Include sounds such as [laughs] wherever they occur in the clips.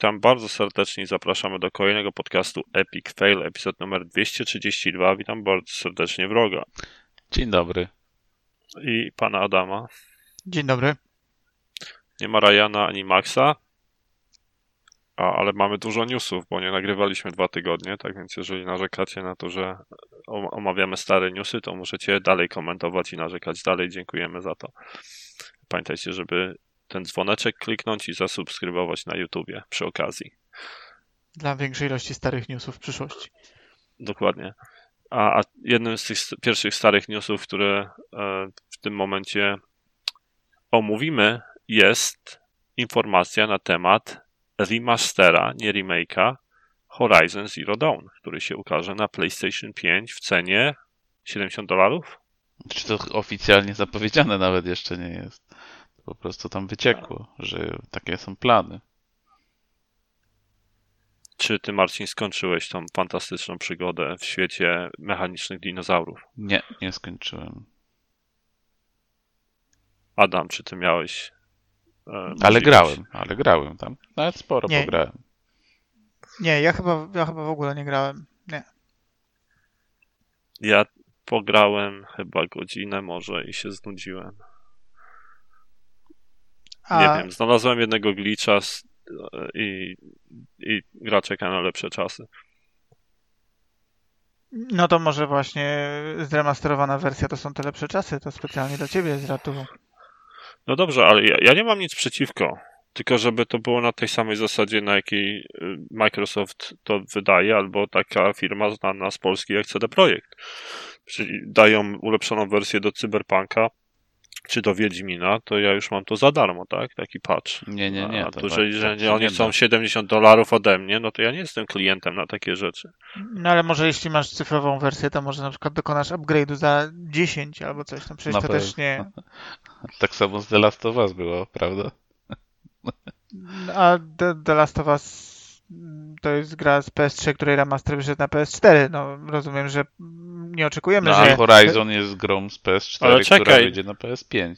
Witam bardzo serdecznie i zapraszamy do kolejnego podcastu Epic Fail, epizod numer 232. Witam bardzo serdecznie wroga. Dzień dobry. I pana Adama. Dzień dobry. Nie ma Ryana ani Maxa, a, ale mamy dużo newsów, bo nie nagrywaliśmy dwa tygodnie, tak więc jeżeli narzekacie na to, że omawiamy stare newsy, to możecie dalej komentować i narzekać dalej. Dziękujemy za to. Pamiętajcie, żeby ten dzwoneczek kliknąć i zasubskrybować na YouTubie przy okazji. Dla większej ilości starych newsów w przyszłości. Dokładnie. A, a jednym z tych pierwszych starych newsów, które e, w tym momencie omówimy, jest informacja na temat remastera, nie remake'a, Horizon Zero Dawn, który się ukaże na PlayStation 5 w cenie 70 dolarów. Czy to oficjalnie zapowiedziane nawet jeszcze nie jest? Po prostu tam wyciekło, że takie są plany. Czy ty, Marcin, skończyłeś tą fantastyczną przygodę w świecie mechanicznych dinozaurów? Nie, nie skończyłem. Adam, czy ty miałeś. E, ale grałem, ale grałem tam. Nawet sporo nie. pograłem. Nie, ja chyba, ja chyba w ogóle nie grałem. Nie. Ja pograłem chyba godzinę może i się znudziłem. A... Nie wiem, znalazłem jednego glitcha i, i gra czeka na lepsze czasy. No to może właśnie zremasterowana wersja to są te lepsze czasy, to specjalnie dla ciebie z ratu. No dobrze, ale ja, ja nie mam nic przeciwko. Tylko żeby to było na tej samej zasadzie, na jakiej y, Microsoft to wydaje, albo taka firma znana z Polski jak CD Projekt. Czyli dają ulepszoną wersję do Cyberpunka, czy do Wiedźmina, to ja już mam to za darmo, tak? Taki patch. Nie, nie, nie. A to, jeżeli tak, że oni chcą 70 dolarów ode mnie, no to ja nie jestem klientem na takie rzeczy. No ale może jeśli masz cyfrową wersję, to może na przykład dokonasz upgrade'u za 10 albo coś, no przecież to też nie... [laughs] tak samo z The Last of Us było, prawda? A The, The Last of Us to jest gra z PS3, której remaster wyszedł na PS4. No rozumiem, że nie oczekujemy, no, że... Horizon jest grą z PS4, Ale czekaj. która wyjdzie na PS5.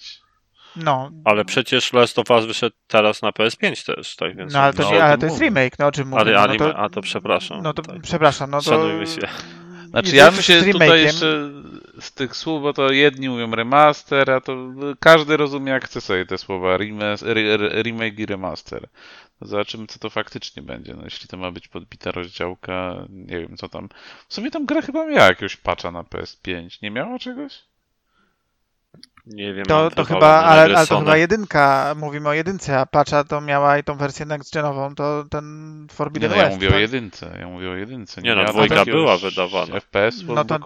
No. Ale przecież Last of Us wyszedł teraz na PS5 też, tak więc... No ale to, no, nie, ale to jest remake, no o czym mówię. Ale, ale no to, a to przepraszam. No to tak. przepraszam, no to... Szanujmy się. Znaczy ja bym się tutaj jeszcze z tych słów, bo to jedni mówią remaster, a to każdy rozumie jak chce sobie te słowa remake i remaster. Zobaczymy, co to faktycznie będzie. No, jeśli to ma być podbita rozdziałka, nie wiem co tam. W sumie tam gra chyba miała jakiegoś patcha na PS5. Nie miała czegoś? Nie wiem. To, to chyba, ale, ale, to chyba jedynka, mówimy o jedynce, a patcha to miała i tą wersję next-genową, to ten Forbidden nie, no, ja mówię tak? o jedynce, ja mówię o jedynce. Nie, nie no, dwójka była wydawana. FPS no to...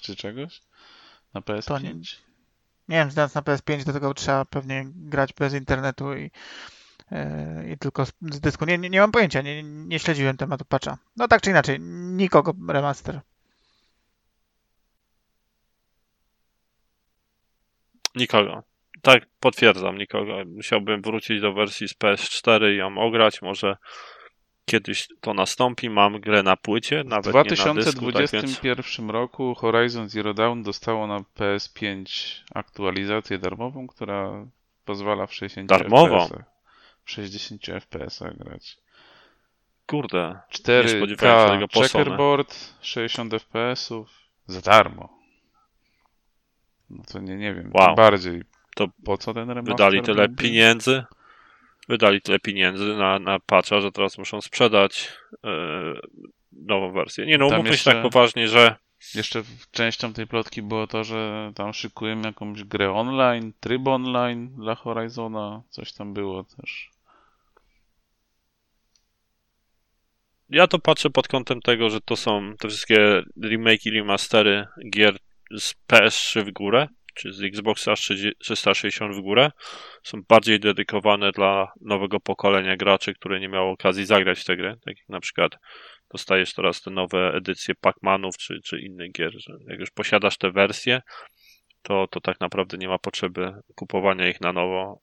czy czegoś? Na PS5? To nie, nie wiem, znając na PS5 do tego trzeba pewnie grać bez internetu i E, i tylko z dysku. Nie, nie, nie mam pojęcia, nie, nie śledziłem tematu patcha. No tak czy inaczej, nikogo remaster. Nikogo. Tak, potwierdzam, nikogo. Musiałbym wrócić do wersji z PS4 i ją ograć. Może kiedyś to nastąpi. Mam grę na płycie, nawet w 2021 dysku, tak więc... roku Horizon Zero Dawn dostało na PS5 aktualizację darmową, która pozwala w 60 Darmową? FPS 60 fps grać. Kurde, 4K checkerboard, 60 fps za darmo. No to nie, nie wiem, wow. bardziej. To po co ten remaster? Wydali tyle pieniędzy, wydali tyle pieniędzy na, na patcha, że teraz muszą sprzedać yy, nową wersję. Nie no, umówmy jeszcze... się tak poważnie, że jeszcze częścią tej plotki było to, że tam szykujemy jakąś grę online, tryb online dla Horizona, coś tam było też. Ja to patrzę pod kątem tego, że to są te wszystkie remake i remastery gier z PS3 w górę, czy z Xboxa 360 w górę, są bardziej dedykowane dla nowego pokolenia graczy, które nie miało okazji zagrać w tę grę. Tak jak na przykład dostajesz teraz te nowe edycje Pac-Manów czy, czy innych gier, że jak już posiadasz te wersje, to, to tak naprawdę nie ma potrzeby kupowania ich na nowo.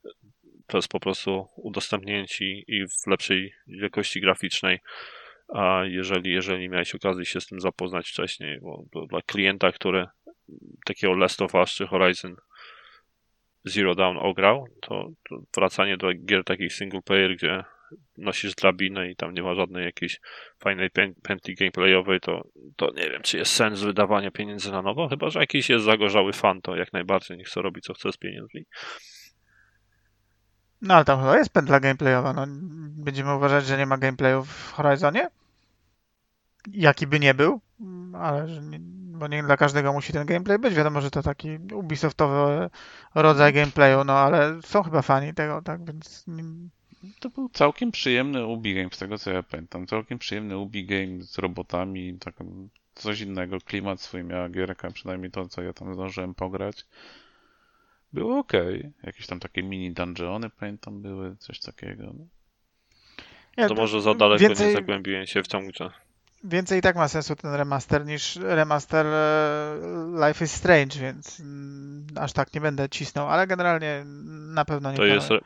To jest po prostu udostępnienie ci i w lepszej jakości graficznej a jeżeli, jeżeli miałeś okazję się z tym zapoznać wcześniej, bo dla klienta, który takiego Last of Us czy Horizon Zero Dawn ograł, to, to wracanie do gier takich single player, gdzie nosisz drabinę i tam nie ma żadnej jakiejś fajnej pętli gameplayowej, to, to nie wiem, czy jest sens wydawania pieniędzy na nowo, chyba, że jakiś jest zagorzały fan, to jak najbardziej niech chce robi co chce z pieniędzmi. No ale tam chyba jest pętla gameplayowa. No, będziemy uważać, że nie ma gameplayu w Horizonie? Jaki by nie był, ale nie, bo nie dla każdego musi ten gameplay być. Wiadomo, że to taki Ubisoftowy rodzaj gameplayu, no ale są chyba fani tego, tak więc... To był całkiem przyjemny Ubi game, z tego co ja pamiętam. Całkiem przyjemny Ubi game z robotami, tak, coś innego, klimat swój miała gierka, przynajmniej to, co ja tam zdążyłem pograć. Było ok. Jakieś tam takie mini dungeony, pamiętam, były, coś takiego. No. Ja, to może za daleko więcej... nie zagłębiłem się w tą grę. Więcej i tak ma sensu ten remaster niż remaster e, Life is Strange, więc mm, aż tak nie będę cisnął, ale generalnie na pewno nie To jest, re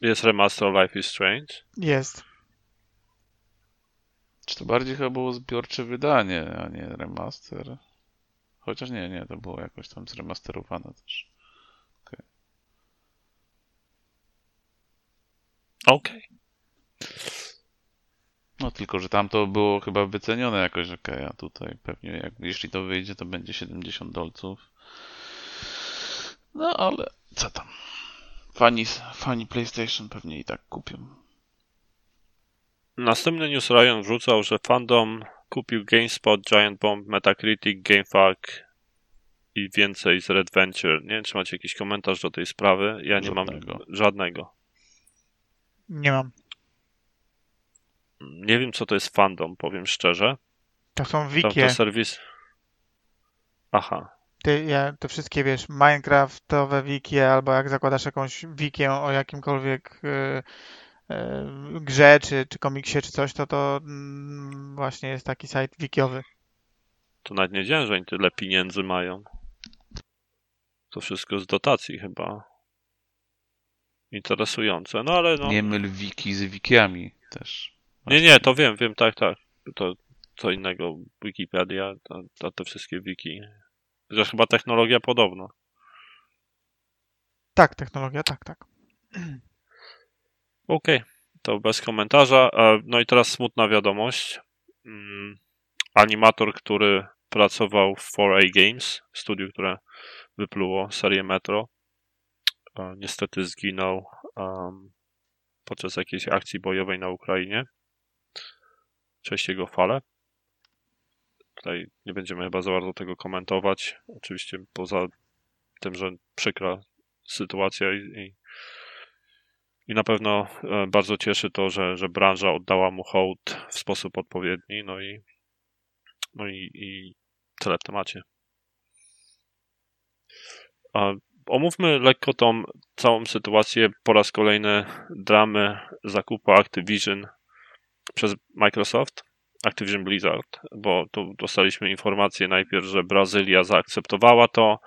jest remaster Life is Strange? Jest. Czy to bardziej chyba było zbiorcze wydanie, a nie remaster? Chociaż nie, nie, to było jakoś tam zremasterowane też. Okej. Okay. okay. No tylko, że tam to było chyba wycenione jakoś, okej, okay, a tutaj pewnie jak, jeśli to wyjdzie, to będzie 70 dolców. No ale co tam? Fani, fani PlayStation pewnie i tak kupią. Następny news Ryan wrzucał, że fandom kupił GameSpot, Giant Bomb, Metacritic, GameFAQ i więcej z Red Venture. Nie wiem, czy macie jakiś komentarz do tej sprawy. Ja nie żadnego. mam żadnego. Nie mam. Nie wiem, co to jest fandom, powiem szczerze. To są wikie. To serwis. Aha. Ty, ja, te wszystkie, wiesz, Minecraftowe wiki, albo jak zakładasz jakąś wikię o jakimkolwiek yy, yy, grze, czy, czy komiksie, czy coś, to to yy, właśnie jest taki site wikiowy. To nawet nie wiedziałem, że oni tyle pieniędzy mają. To wszystko z dotacji chyba. Interesujące, no ale no... Nie myl wiki z wikiami też. Nie, nie, to wiem, wiem, tak, tak. To co innego. Wikipedia, to, to te wszystkie wiki. Chociaż chyba technologia podobna. Tak, technologia, tak, tak. [clears throat] Okej, okay. to bez komentarza. E, no i teraz smutna wiadomość. Mm, animator, który pracował w 4A Games, studiu, które wypluło serię Metro, e, niestety zginął um, podczas jakiejś akcji bojowej na Ukrainie cześć jego fale. Tutaj nie będziemy chyba za bardzo tego komentować. Oczywiście poza tym, że przykra sytuacja i, i, i na pewno e, bardzo cieszy to, że, że branża oddała mu hołd w sposób odpowiedni. No i, no i, i tyle w temacie. A omówmy lekko tą całą sytuację po raz kolejny dramy zakupu Activision przez Microsoft, Activision Blizzard, bo tu dostaliśmy informację najpierw, że Brazylia zaakceptowała to,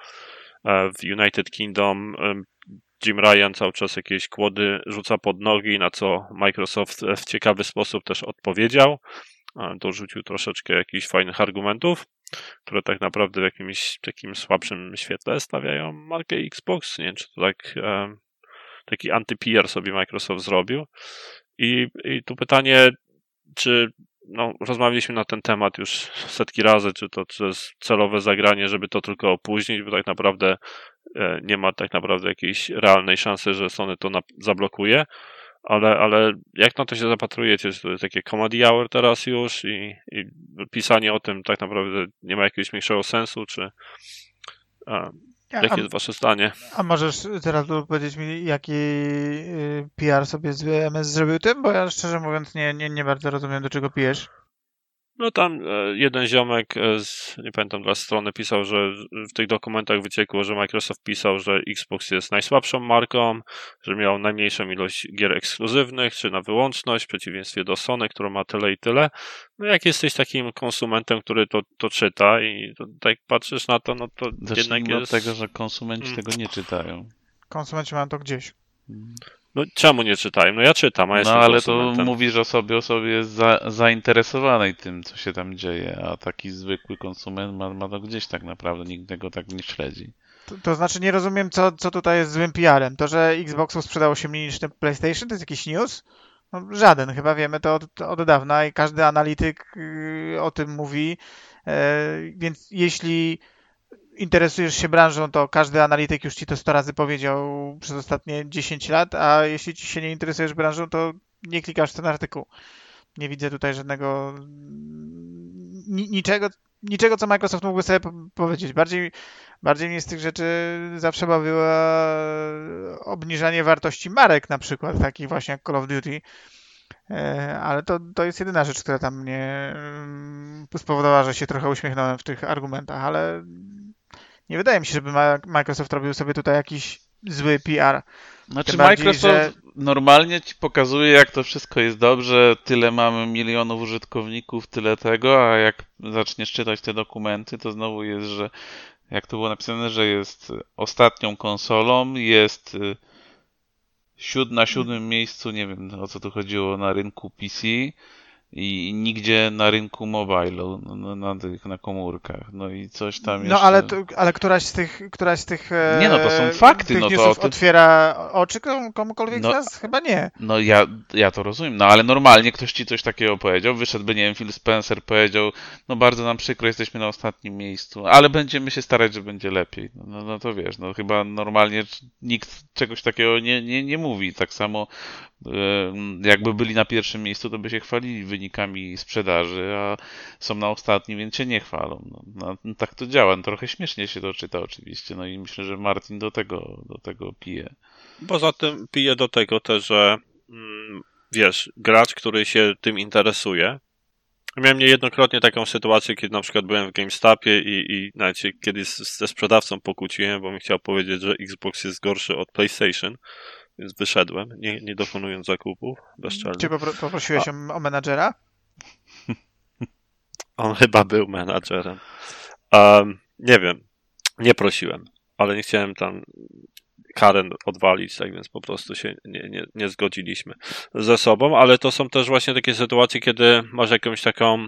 e, w United Kingdom Jim Ryan cały czas jakieś kłody rzuca pod nogi, na co Microsoft w ciekawy sposób też odpowiedział. Dorzucił troszeczkę jakichś fajnych argumentów, które tak naprawdę w jakimś takim słabszym świetle stawiają markę Xbox. Nie wiem, czy to tak taki anty-PR sobie Microsoft zrobił. I, I tu pytanie, czy no, rozmawialiśmy na ten temat już setki razy, czy to, czy jest celowe zagranie, żeby to tylko opóźnić, bo tak naprawdę e, nie ma tak naprawdę jakiejś realnej szansy, że Sony to zablokuje. Ale, ale jak na to się zapatrujecie? Czy to jest takie comedy hour teraz już i, i pisanie o tym tak naprawdę nie ma jakiegoś większego sensu, czy a, Jakie jest wasze zdanie? A możesz teraz powiedzieć mi, jaki y, PR sobie z MS zrobił tym? Bo ja szczerze mówiąc nie, nie, nie bardzo rozumiem, do czego pijesz. No tam e, jeden ziomek z, nie pamiętam dla strony pisał, że w tych dokumentach wyciekło, że Microsoft pisał, że Xbox jest najsłabszą marką, że miał najmniejszą ilość gier ekskluzywnych, czy na wyłączność, w przeciwieństwie do Sony, która ma tyle i tyle. No jak jesteś takim konsumentem, który to, to czyta i to, tak patrzysz na to, no to Zacznijmy jednak jest... od tego, że konsumenci hmm. tego nie czytają. Konsumenci mają to gdzieś. No czemu nie czytają? No ja czytam, a jestem No ale to mówisz o sobie, o sobie jest za, zainteresowanej tym, co się tam dzieje, a taki zwykły konsument ma, ma to gdzieś tak naprawdę, nikt tego tak nie śledzi. To, to znaczy nie rozumiem, co, co tutaj jest złym PR-em. To, że Xboxu sprzedało się mniej niż PlayStation, to jest jakiś news? No, żaden, chyba wiemy to od, od dawna i każdy analityk y, o tym mówi. E, więc jeśli interesujesz się branżą, to każdy analityk już ci to 100 razy powiedział przez ostatnie 10 lat, a jeśli ci się nie interesujesz branżą, to nie klikasz w ten artykuł. Nie widzę tutaj żadnego niczego, niczego, co Microsoft mógłby sobie powiedzieć. Bardziej, bardziej mnie z tych rzeczy zawsze bawiło obniżanie wartości marek, na przykład, takich właśnie jak Call of Duty. E, ale to, to jest jedyna rzecz, która tam mnie mm, spowodowała, że się trochę uśmiechnąłem w tych argumentach, ale nie wydaje mi się, żeby Microsoft robił sobie tutaj jakiś zły PR. Znaczy bardziej, Microsoft że... normalnie ci pokazuje, jak to wszystko jest dobrze, tyle mamy milionów użytkowników, tyle tego, a jak zaczniesz czytać te dokumenty, to znowu jest, że jak to było napisane, że jest ostatnią konsolą, jest y, siód, na siódmym miejscu, nie wiem o co tu chodziło, na rynku PC, i nigdzie na rynku mobile, na, na, tych, na komórkach. No i coś tam no, jeszcze... No ale, ale któraś z tych, któraś z tych Nie no, to są e, fakty. no to ty... otwiera oczy komukolwiek no, z nas? Chyba nie. No ja, ja to rozumiem, no ale normalnie ktoś ci coś takiego powiedział, wyszedłby, nie wiem, Phil Spencer powiedział, no bardzo nam przykro, jesteśmy na ostatnim miejscu, ale będziemy się starać, że będzie lepiej. No, no, no to wiesz, no chyba normalnie nikt czegoś takiego nie, nie, nie mówi. Tak samo jakby byli na pierwszym miejscu, to by się chwalili wynikami sprzedaży, a są na ostatnim, więc się nie chwalą. No, no, tak to działa. No, trochę śmiesznie się to czyta oczywiście. No i myślę, że Martin do tego, do tego pije. Poza tym pije do tego też, że mm, wiesz, gracz, który się tym interesuje, Miałem niejednokrotnie taką sytuację, kiedy na przykład byłem w GameStopie i, i nawet się kiedyś ze sprzedawcą pokłóciłem, bo mi chciał powiedzieć, że Xbox jest gorszy od PlayStation więc wyszedłem, nie, nie dokonując zakupów bezczelnie. Czy popro poprosiłeś A... o, menadżera? [laughs] On chyba był menadżerem. Um, nie wiem, nie prosiłem, ale nie chciałem tam Karen odwalić, tak więc po prostu się nie, nie, nie zgodziliśmy ze sobą, ale to są też właśnie takie sytuacje, kiedy masz jakąś taką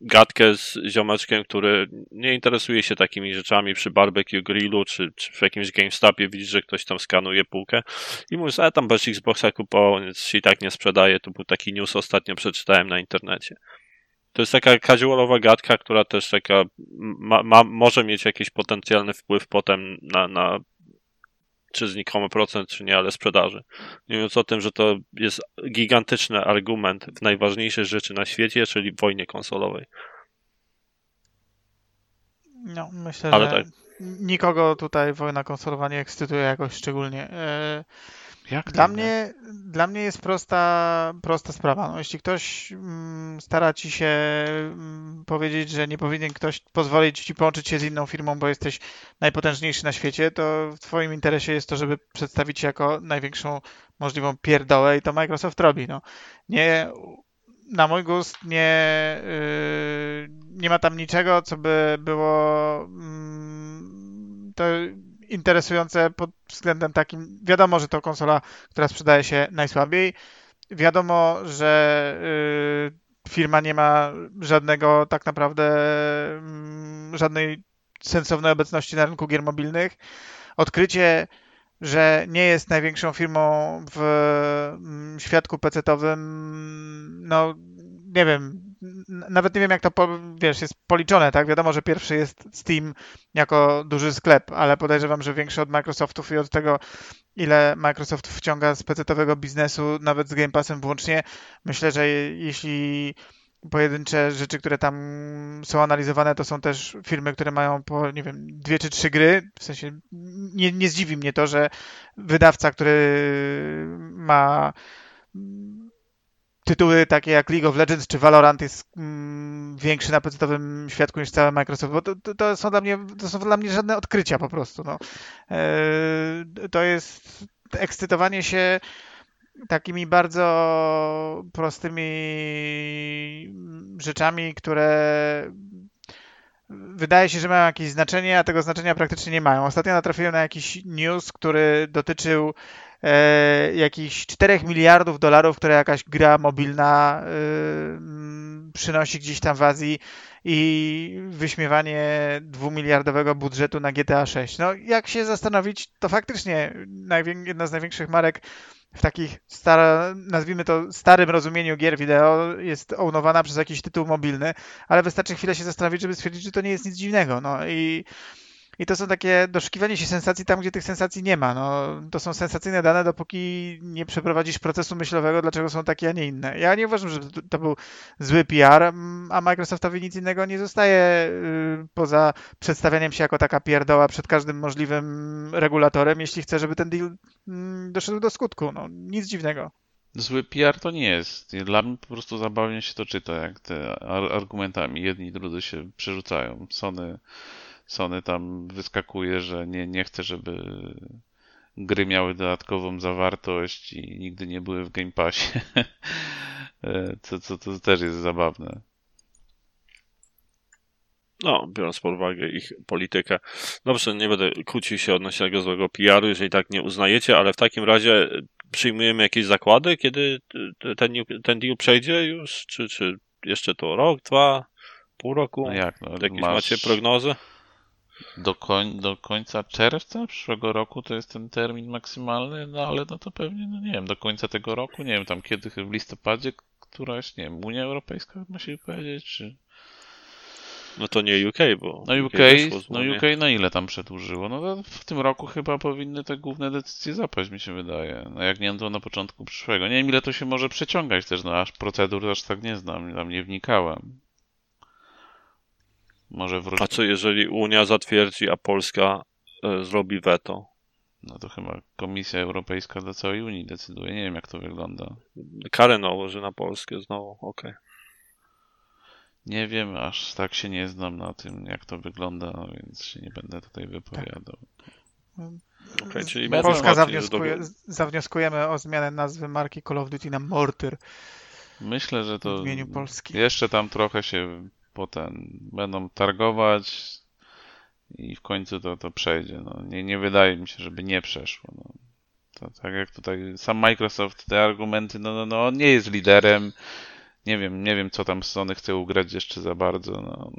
gadkę z ziomeczkiem, który nie interesuje się takimi rzeczami przy barbecue grillu, czy, czy w jakimś GameStopie widzisz, że ktoś tam skanuje półkę i mówisz, a tam bez Xboxa kupował, więc się i tak nie sprzedaje. To był taki news ostatnio przeczytałem na internecie. To jest taka casualowa gadka, która też taka ma, ma, może mieć jakiś potencjalny wpływ potem na, na czy znikomy procent, czy nie, ale sprzedaży. Nie mówiąc o tym, że to jest gigantyczny argument w najważniejszej rzeczy na świecie, czyli w wojnie konsolowej. No, myślę, ale że tak. nikogo tutaj wojna konsolowa nie ekscytuje jakoś szczególnie. E, jak dla, mnie, dla mnie jest prosta, prosta sprawa. No, jeśli ktoś mm, stara ci się mm, powiedzieć, że nie powinien ktoś pozwolić ci połączyć się z inną firmą, bo jesteś najpotężniejszy na świecie, to w twoim interesie jest to, żeby przedstawić się jako największą możliwą pierdołę i to Microsoft robi. No. Nie, na mój gust nie, yy, nie ma tam niczego, co by było yy, to interesujące pod względem takim. Wiadomo, że to konsola, która sprzedaje się najsłabiej. Wiadomo, że y, firma nie ma żadnego tak naprawdę mm, żadnej sensownej obecności na rynku gier mobilnych. Odkrycie, że nie jest największą firmą w mm, świadku pecetowym, no nie wiem, nawet nie wiem jak to, wiesz, jest policzone, tak? Wiadomo, że pierwszy jest Steam jako duży sklep, ale podejrzewam, że większy od Microsoftów i od tego, ile Microsoft wciąga z PC-owego biznesu, nawet z Game Passem włącznie. Myślę, że jeśli pojedyncze rzeczy, które tam są analizowane, to są też firmy, które mają po, nie wiem, dwie czy trzy gry. W sensie nie, nie zdziwi mnie to, że wydawca, który ma tytuły takie jak League of Legends czy Valorant jest mm, większy na podstawowym świadku niż cały Microsoft, bo to, to, to, są dla mnie, to są dla mnie żadne odkrycia po prostu. No. E, to jest ekscytowanie się takimi bardzo prostymi rzeczami, które wydaje się, że mają jakieś znaczenie, a tego znaczenia praktycznie nie mają. Ostatnio natrafiłem na jakiś news, który dotyczył e, jakichś 4 miliardów dolarów, które jakaś gra mobilna e, przynosi gdzieś tam w Azji i wyśmiewanie dwumiliardowego budżetu na GTA 6. No, jak się zastanowić, to faktycznie jedna z największych marek w takich, stara, nazwijmy to, starym rozumieniu gier wideo jest ownowana przez jakiś tytuł mobilny, ale wystarczy chwilę się zastanowić, żeby stwierdzić, że to nie jest nic dziwnego. No i i to są takie doszukiwanie się sensacji tam, gdzie tych sensacji nie ma. No, to są sensacyjne dane, dopóki nie przeprowadzisz procesu myślowego, dlaczego są takie, a nie inne. Ja nie uważam, że to był zły PR, a Microsoftowi nic innego nie zostaje y, poza przedstawianiem się jako taka pierdoła przed każdym możliwym regulatorem, jeśli chce, żeby ten deal mm, doszedł do skutku. No, nic dziwnego. Zły PR to nie jest. Dla mnie po prostu zabawnie się to czyta, jak te argumentami jedni i drudzy się przerzucają. Sony Sony tam wyskakuje, że nie, nie chce, żeby gry miały dodatkową zawartość i nigdy nie były w Game Passie. [laughs] co, co to też jest zabawne. No, biorąc pod uwagę ich politykę. Dobrze, nie będę kłócił się odnośnie tego złego PR-u, jeżeli tak nie uznajecie, ale w takim razie przyjmujemy jakieś zakłady, kiedy ten, ten deal przejdzie już, czy, czy jeszcze to rok, dwa, pół roku? No jak? No, Jakieś masz... macie prognozy? Do, koń, do końca czerwca przyszłego roku to jest ten termin maksymalny, no ale no to pewnie, no nie wiem, do końca tego roku, nie wiem, tam kiedy w listopadzie któraś, nie wiem, Unia Europejska musi powiedzieć, czy... No to nie UK, bo... No UK, UK no UK na ile tam przedłużyło? No w tym roku chyba powinny te główne decyzje zapaść, mi się wydaje. No jak nie, to na początku przyszłego. Nie wiem, ile to się może przeciągać też, no aż procedur aż tak nie znam, tam nie wnikałem. Może A co jeżeli Unia zatwierdzi, a Polska e, zrobi weto? No to chyba Komisja Europejska dla całej Unii decyduje. Nie wiem, jak to wygląda. Karę nałoży na Polskę znowu, okej. Okay. Nie wiem, aż tak się nie znam na tym, jak to wygląda, więc się nie będę tutaj wypowiadał. Okay, czyli Polska zawnioskuje, zawnioskujemy o zmianę nazwy marki Call of Duty na Mortyr. Myślę, że to jeszcze tam trochę się potem będą targować i w końcu to, to przejdzie. No, nie, nie wydaje mi się, żeby nie przeszło. No. To, tak jak tutaj sam Microsoft, te argumenty, no, no, no on nie jest liderem. Nie wiem, nie wiem, co tam Sony chce ugrać jeszcze za bardzo. No.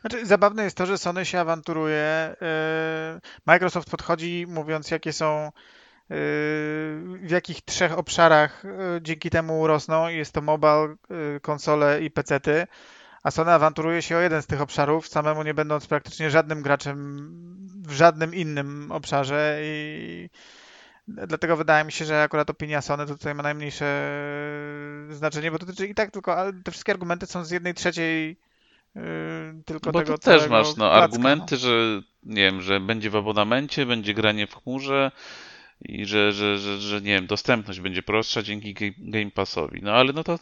Znaczy, zabawne jest to, że Sony się awanturuje. Yy, Microsoft podchodzi mówiąc, jakie są w jakich trzech obszarach y, dzięki temu rosną. Jest to mobile, y, konsole i pecety. A Sony awanturuje się o jeden z tych obszarów, samemu nie będąc praktycznie żadnym graczem w żadnym innym obszarze i dlatego wydaje mi się, że akurat opinia Sony tutaj ma najmniejsze znaczenie, bo to dotyczy i tak tylko, ale te wszystkie argumenty są z jednej trzeciej yy, tylko bo tego też masz no, argumenty, no. że nie wiem, że będzie w abonamencie, będzie granie w chmurze, i że, że, że, że nie wiem, dostępność będzie prostsza dzięki Game Passowi. No ale no to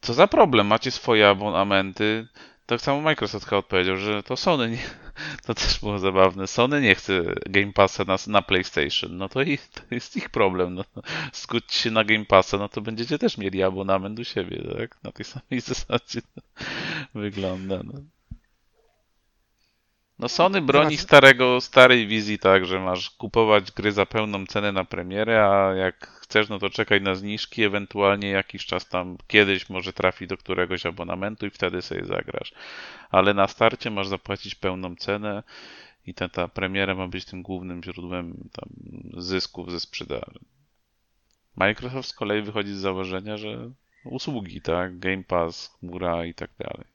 co za problem? Macie swoje abonamenty. Tak samo Microsoft chyba odpowiedział, że to Sony nie, [laughs] to też było zabawne. Sony nie chce Game Passa na, na PlayStation. No to, i, to jest ich problem. No, skutć się na Game Passa, no to będziecie też mieli abonament u siebie, tak? Na tej samej [laughs] zasadzie to wygląda. No. No Sony broni starego, starej wizji tak, że masz kupować gry za pełną cenę na premierę, a jak chcesz, no to czekaj na zniżki, ewentualnie jakiś czas tam kiedyś może trafi do któregoś abonamentu i wtedy sobie zagrasz. Ale na starcie masz zapłacić pełną cenę i ta, ta premiera ma być tym głównym źródłem tam zysków ze sprzedaży. Microsoft z kolei wychodzi z założenia, że usługi, tak, Game Pass, chmura i tak dalej.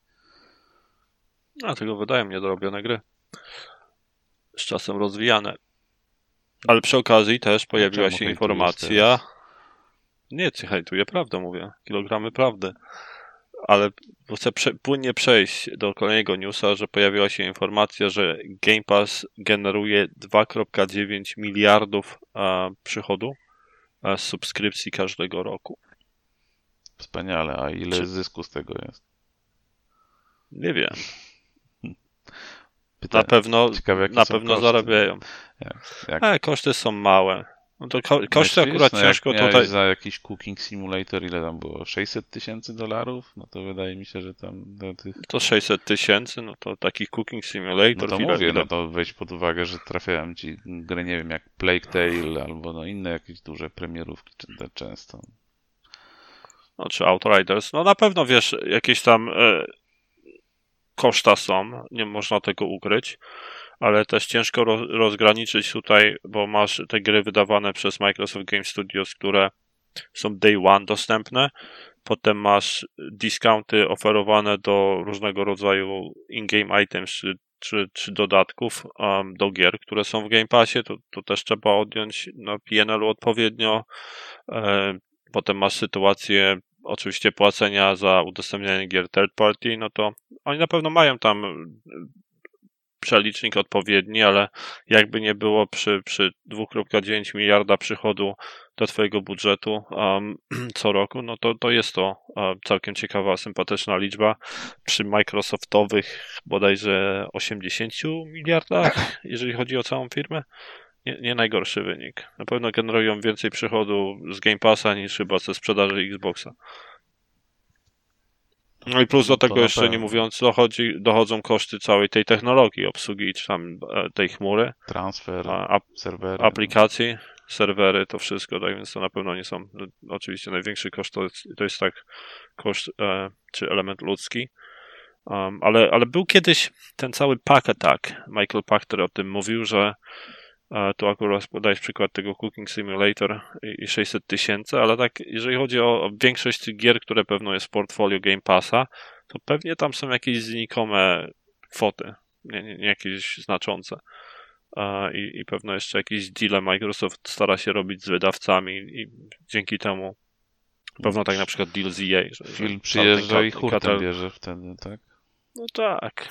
A tego wydają niedorobione gry. Z czasem rozwijane. Ale przy okazji też pojawiła się informacja. Nie, ty hejtuję prawdę, mówię. Kilogramy prawdy. Ale chcę prze, płynnie przejść do kolejnego newsa, że pojawiła się informacja, że Game Pass generuje 2,9 miliardów a, przychodu z subskrypcji każdego roku. Wspaniale, a ile Czy... zysku z tego jest? Nie wiem. Pytanie. Na pewno, Ciekawe, na pewno koszty. zarabiają. Jak, jak... E, koszty są małe. No to ko koszty akurat no ciężko tutaj. za jakiś Cooking Simulator, ile tam było? 600 tysięcy dolarów? No to wydaje mi się, że tam do tych... To 600 tysięcy, no to taki Cooking Simulator. No to mówię, no to weź pod uwagę, że trafiałem ci gry, nie wiem, jak Plague Tale albo no inne jakieś duże premierówki często. No czy Outriders. No na pewno wiesz, jakieś tam e, koszta są, nie można tego ukryć, ale też ciężko rozgraniczyć tutaj, bo masz te gry wydawane przez Microsoft Game Studios, które są day one dostępne, potem masz discounty oferowane do różnego rodzaju in-game items czy, czy, czy dodatków um, do gier, które są w Game Passie, to, to też trzeba odjąć na PNL-u odpowiednio. E, potem masz sytuację oczywiście płacenia za udostępnianie gier third party, no to oni na pewno mają tam przelicznik odpowiedni, ale jakby nie było przy, przy 2,9 miliarda przychodu do Twojego budżetu um, [clears throat] co roku, no to, to jest to um, całkiem ciekawa, sympatyczna liczba. Przy Microsoftowych bodajże 80 miliardach, jeżeli chodzi o całą firmę. Nie, nie, najgorszy wynik. Na pewno generują więcej przychodu z Game Passa niż chyba ze sprzedaży Xboxa. No i plus do tego jeszcze nie mówiąc, dochodzi, dochodzą koszty całej tej technologii obsługi, czy tam e, tej chmury. Transfer, ap serwery. Aplikacji, serwery, to wszystko, tak więc to na pewno nie są, no, oczywiście największy koszt to jest, to jest tak koszt, e, czy element ludzki. Um, ale, ale był kiedyś ten cały pack attack. Michael Pachter o tym mówił, że tu akurat podajesz przykład tego Cooking Simulator i 600 tysięcy, ale tak, jeżeli chodzi o większość gier, które pewno jest w portfolio Game Passa, to pewnie tam są jakieś znikome kwoty, nie, nie, nie jakieś znaczące. I, I pewno jeszcze jakieś deale Microsoft stara się robić z wydawcami i dzięki temu pewno tak na przykład deal z EA. Film przyjeżdża i hurtem bierze wtedy, tak? No tak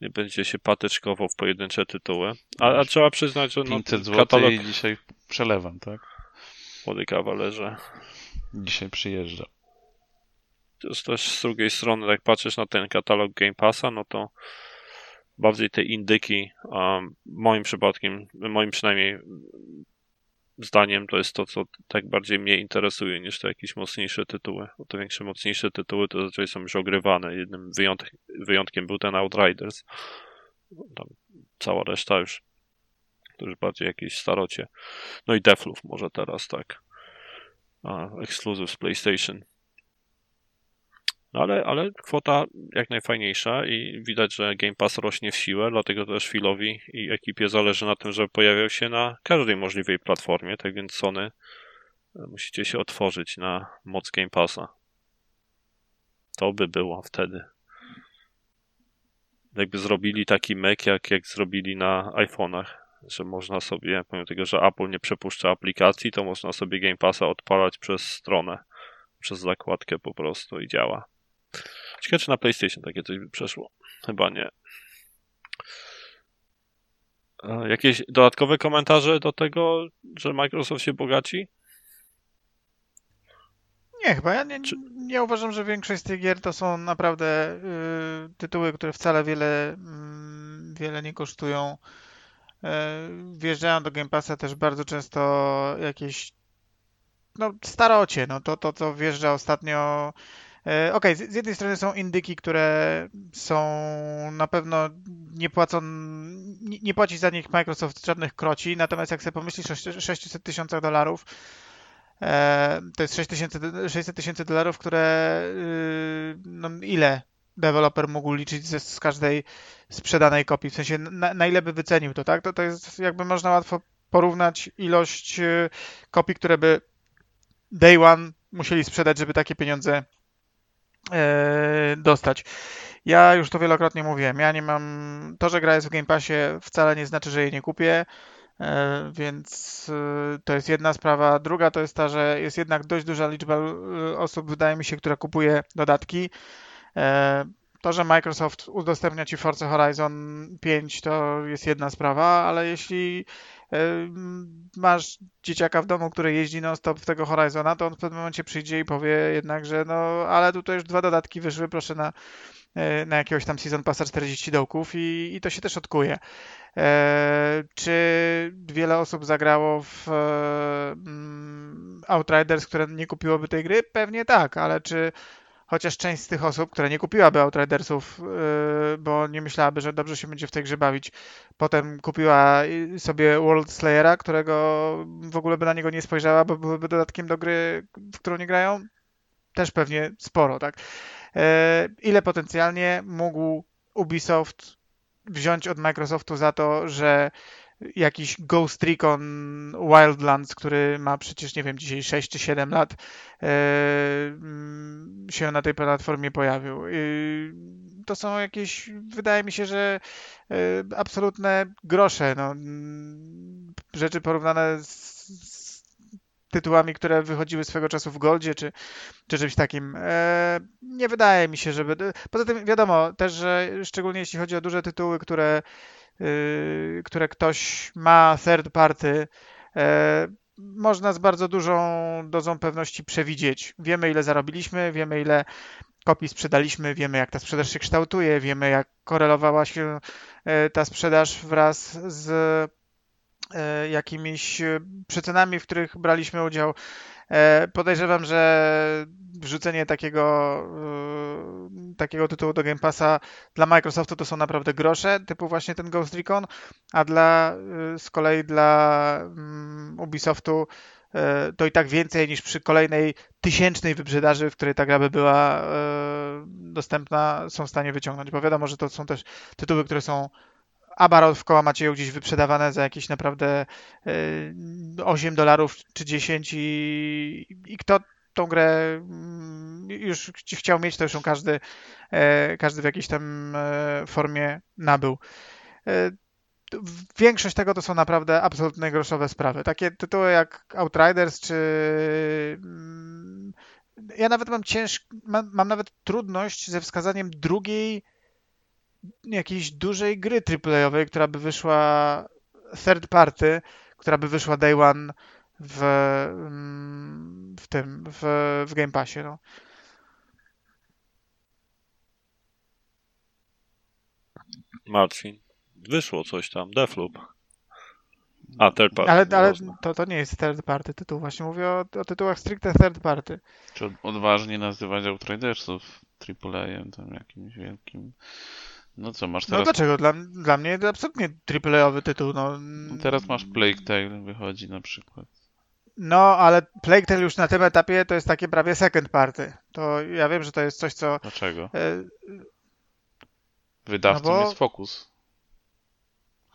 nie będzie się patyczkował w pojedyncze tytuły. A, a trzeba przyznać, że no, 500 zł katalog... dzisiaj przelewam, tak? Młody kawalerze. Dzisiaj przyjeżdża. To jest też z drugiej strony, jak patrzysz na ten katalog Game Passa, no to bardziej te indyki, um, moim przypadkiem, moim przynajmniej zdaniem to jest to, co tak bardziej mnie interesuje niż te jakieś mocniejsze tytuły. Bo te większe, mocniejsze tytuły to zazwyczaj są już ogrywane. Jednym wyjątkiem, wyjątkiem był ten Outriders. Tam cała reszta już to już bardziej jakieś starocie. No i Deathloop może teraz, tak. A, exclusive z PlayStation. No ale, ale kwota jak najfajniejsza i widać, że Game Pass rośnie w siłę, dlatego też Philowi i ekipie zależy na tym, żeby pojawiał się na każdej możliwej platformie, tak więc Sony e, musicie się otworzyć na moc Game Passa. To by było wtedy. Jakby zrobili taki Mac, jak, jak zrobili na iPhone'ach, że można sobie, pomimo tego, że Apple nie przepuszcza aplikacji, to można sobie Game Passa odpalać przez stronę, przez zakładkę po prostu i działa. Ciekawe, czy na PlayStation takie coś by przeszło. Chyba nie. Jakieś dodatkowe komentarze do tego, że Microsoft się bogaci? Nie, chyba. Ja nie, nie uważam, że większość z tych gier to są naprawdę y, tytuły, które wcale wiele, y, wiele nie kosztują. Y, wjeżdżają do Game Passa też bardzo często jakieś no, starocie. No, to, to, co wjeżdża ostatnio E, okay, z jednej strony są indyki, które są na pewno nie płacą, nie, płaci za nich Microsoft żadnych kroci, natomiast jak sobie pomyślisz o 600 tysiącach dolarów, e, to jest 600 tysięcy dolarów, które y, no ile deweloper mógł liczyć ze, z każdej sprzedanej kopii, w sensie na, na ile by wycenił to, tak? To, to jest jakby można łatwo porównać ilość y, kopii, które by day one musieli sprzedać, żeby takie pieniądze dostać. Ja już to wielokrotnie mówiłem. Ja nie mam. To, że gra jest w Game Passie, wcale nie znaczy, że jej nie kupię. E, więc e, to jest jedna sprawa. Druga to jest ta, że jest jednak dość duża liczba osób, wydaje mi się, która kupuje dodatki. To, że Microsoft udostępnia ci Forza Horizon 5, to jest jedna sprawa, ale jeśli masz dzieciaka w domu, który jeździ non-stop w tego Horizona, to on w pewnym momencie przyjdzie i powie jednak, że no, ale tutaj już dwa dodatki wyszły, proszę na, e, na jakiegoś tam Season Passa 40 dołków i, i to się też odkuje. E, czy wiele osób zagrało w e, Outriders, które nie kupiłoby tej gry? Pewnie tak, ale czy chociaż część z tych osób, która nie kupiłaby Outridersów, yy, bo nie myślałaby, że dobrze się będzie w tej grze bawić, potem kupiła sobie World Slayera, którego w ogóle by na niego nie spojrzała, bo byłyby dodatkiem do gry, w którą nie grają, też pewnie sporo, tak? Yy, ile potencjalnie mógł Ubisoft wziąć od Microsoftu za to, że jakiś Ghost Recon Wildlands, który ma przecież, nie wiem, dzisiaj 6 czy 7 lat, e, mm, się na tej platformie pojawił. To są jakieś, wydaje mi się, że e, absolutne grosze. No, mm, rzeczy porównane z, tytułami, które wychodziły swego czasu w Goldzie, czy, czy czymś takim. E, nie wydaje mi się, żeby... Poza tym wiadomo też, że szczególnie jeśli chodzi o duże tytuły, które Y, które ktoś ma third party, e, można z bardzo dużą dozą pewności przewidzieć. Wiemy, ile zarobiliśmy, wiemy, ile kopii sprzedaliśmy, wiemy, jak ta sprzedaż się kształtuje, wiemy, jak korelowała się e, ta sprzedaż wraz z jakimiś przecenami, w których braliśmy udział. Podejrzewam, że wrzucenie takiego, takiego tytułu do Game Passa dla Microsoftu to są naprawdę grosze, typu właśnie ten Ghost Recon, a dla z kolei dla yy, Ubisoftu to i tak więcej niż przy kolejnej tysięcznej wyprzedaży, w której ta gra by była dostępna, są w stanie wyciągnąć, bo wiadomo, że to są też tytuły, które są Abarot w koła macie ją gdzieś wyprzedawane za jakieś naprawdę 8 dolarów czy 10 i, i kto tą grę mm, już chciał mieć, to już ją każdy, e, każdy w jakiejś tam e, formie nabył. E, większość tego to są naprawdę absolutnie groszowe sprawy. Takie tytuły jak Outriders czy mm, ja nawet mam cięż, mam, mam nawet trudność ze wskazaniem drugiej jakiejś dużej gry AAA-owej, która by wyszła third party, która by wyszła day one w, mm, w tym, w, w Game Passie. No. Marcin, wyszło coś tam, Deathloop. A, third party. Ale, ale to, to nie jest third party tytuł, właśnie mówię o, o tytułach stricte third party. Czy odważnie nazywać Outridersów AAA tam jakimś wielkim... No co, masz no teraz... No dlaczego? Dla, dla mnie to absolutnie AAA-owy tytuł, no. no. Teraz masz Plague Tale, wychodzi na przykład. No, ale Plague Tale już na tym etapie to jest takie prawie second party. To ja wiem, że to jest coś, co... Dlaczego? E... Wydawcą no bo... jest Focus.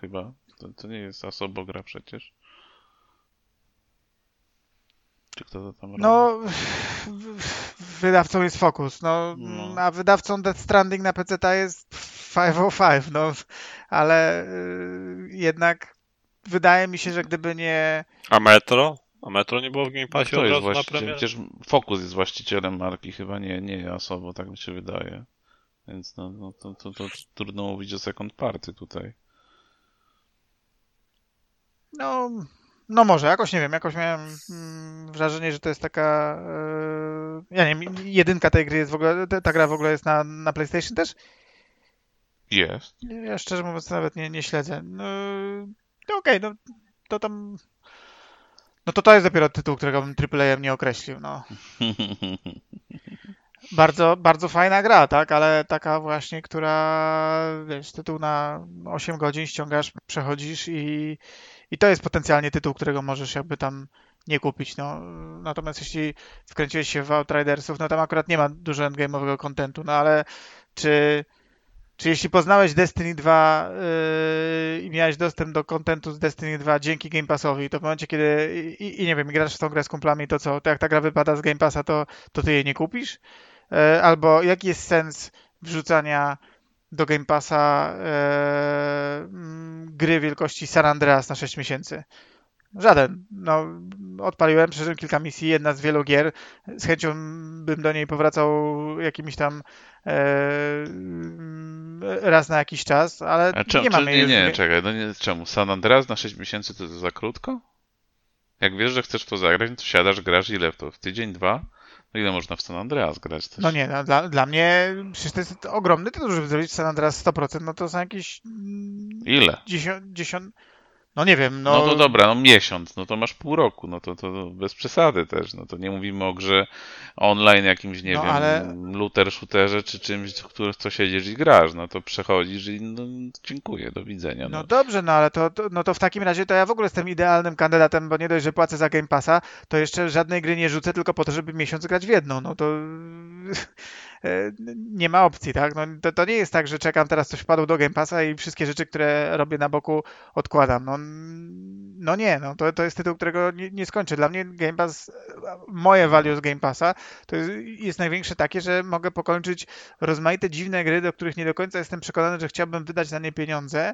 Chyba. To, to nie jest gra przecież. Czy kto to tam robi? No, wydawcą jest Focus, no, no. a wydawcą Death Stranding na PC jest 505, no, ale y, jednak wydaje mi się, że gdyby nie... A Metro? A Metro nie było w Game Passie no od razu na premierę? Przecież Focus jest właścicielem marki, chyba nie, nie Jasowo, tak mi się wydaje. Więc no, no to, to, to, trudno mówić o second party tutaj. No, no może, jakoś nie wiem, jakoś miałem mm, wrażenie, że to jest taka. Yy, ja nie wiem, jedynka tej gry jest w ogóle. Ta gra w ogóle jest na, na PlayStation też? Jest. Ja szczerze mówiąc nawet nie, nie śledzę. No, no okej, okay, no to tam no to to jest dopiero tytuł, którego bym AAA nie określił, no. [laughs] Bardzo, bardzo fajna gra, tak, ale taka właśnie, która, wiesz, tytuł na 8 godzin ściągasz, przechodzisz i, i to jest potencjalnie tytuł, którego możesz jakby tam nie kupić, no. Natomiast jeśli wkręciłeś się w Outridersów, no tam akurat nie ma dużo endgame'owego kontentu, no ale czy czy jeśli poznałeś Destiny 2 yy, i miałeś dostęp do kontentu z Destiny 2 dzięki Game Passowi, to w momencie, kiedy i, i, nie wiem, grasz w tą grę z kumplami, to co? To jak ta gra wypada z Game Passa, to, to ty jej nie kupisz? Yy, albo jaki jest sens wrzucania do Game Passa yy, gry wielkości San Andreas na 6 miesięcy? Żaden. No, odpaliłem, przeżyłem kilka misji, jedna z wielu gier. Z chęcią bym do niej powracał jakimiś tam e, raz na jakiś czas, ale A nie mamy Nie, nie, czekaj, no nie, czemu? San Andreas na 6 miesięcy to, to za krótko? Jak wiesz, że chcesz to zagrać, no to siadasz, grasz ile w to? W tydzień, dwa? No ile można w San Andreas grać też? No nie, no, dla, dla mnie przecież to jest ogromny tytuł, żeby zrobić San Andreas 100%, no to są jakieś... Ile? 10, 10, no nie wiem, no... No to dobra, no miesiąc, no to masz pół roku, no to, to bez przesady też, no to nie mówimy o grze online jakimś, nie no, wiem, ale... looter, shooterze czy czymś, w którym co siedzisz i grasz, no to przechodzisz i no, dziękuję, do widzenia. No. no dobrze, no ale to, to, no to w takim razie to ja w ogóle jestem idealnym kandydatem, bo nie dość, że płacę za Game Passa, to jeszcze żadnej gry nie rzucę tylko po to, żeby miesiąc grać w jedną, no to [laughs] nie ma opcji, tak? No, to, to nie jest tak, że czekam teraz coś wpadło do Game Passa i wszystkie rzeczy, które robię na boku odkładam. No, no nie, no to, to jest tytuł, którego nie, nie skończę. Dla mnie Game Pass, moje value z Game Passa to jest, jest największe takie, że mogę pokończyć rozmaite dziwne gry, do których nie do końca jestem przekonany, że chciałbym wydać na nie pieniądze,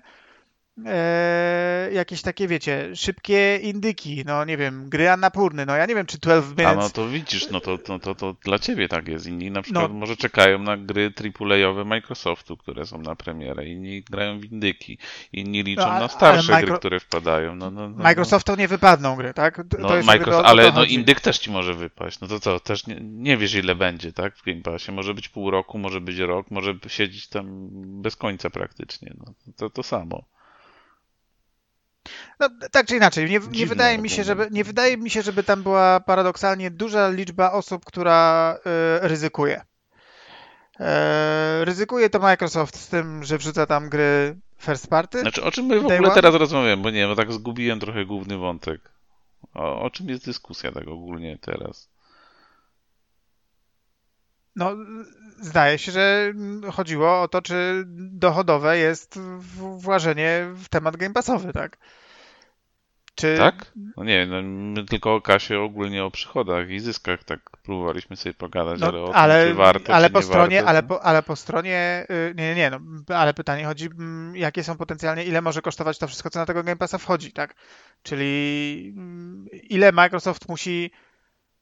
e, jakieś takie, wiecie, szybkie indyki, no nie wiem, gry Annapurny, no ja nie wiem, czy 12 Minutes... A no to widzisz, no to, to, to, to dla ciebie tak jest. Inni na przykład no. może czekają na gry AAA-owe Microsoftu, które są na premierę, inni grają w indyki, inni liczą no, na starsze micro... gry, które wpadają. No, no, no, Microsoftu nie wypadną gry, tak? To no, Microsoft, ale no indyk też ci może wypaść. No to co, też nie, nie wiesz ile będzie, tak, w Game Passie. Może być pół roku, może być rok, może siedzieć tam bez końca praktycznie. No, to to samo. No, tak czy inaczej, nie, nie wydaje mi się, żeby, nie wydaje mi się, żeby tam była paradoksalnie duża liczba osób, która y, ryzykuje. E, ryzykuje to Microsoft z tym, że wrzuca tam gry first party. Znaczy, o czym my w ogóle one? teraz rozmawiamy? Bo nie wiem, tak zgubiłem trochę główny wątek. O, o czym jest dyskusja tak ogólnie teraz? No, zdaje się, że chodziło o to, czy dochodowe jest włażenie w temat Game Passowy, tak? Czy... Tak? No nie, no my tylko o kasie ogólnie o przychodach i zyskach tak próbowaliśmy sobie pogadać, no, ale o ale, tym, czy warto, ale czy po stronie, warto, ale, po, ale po stronie, y, nie, nie, nie, no, ale pytanie chodzi, mm, jakie są potencjalnie, ile może kosztować to wszystko, co na tego Game Passa wchodzi, tak? Czyli mm, ile Microsoft musi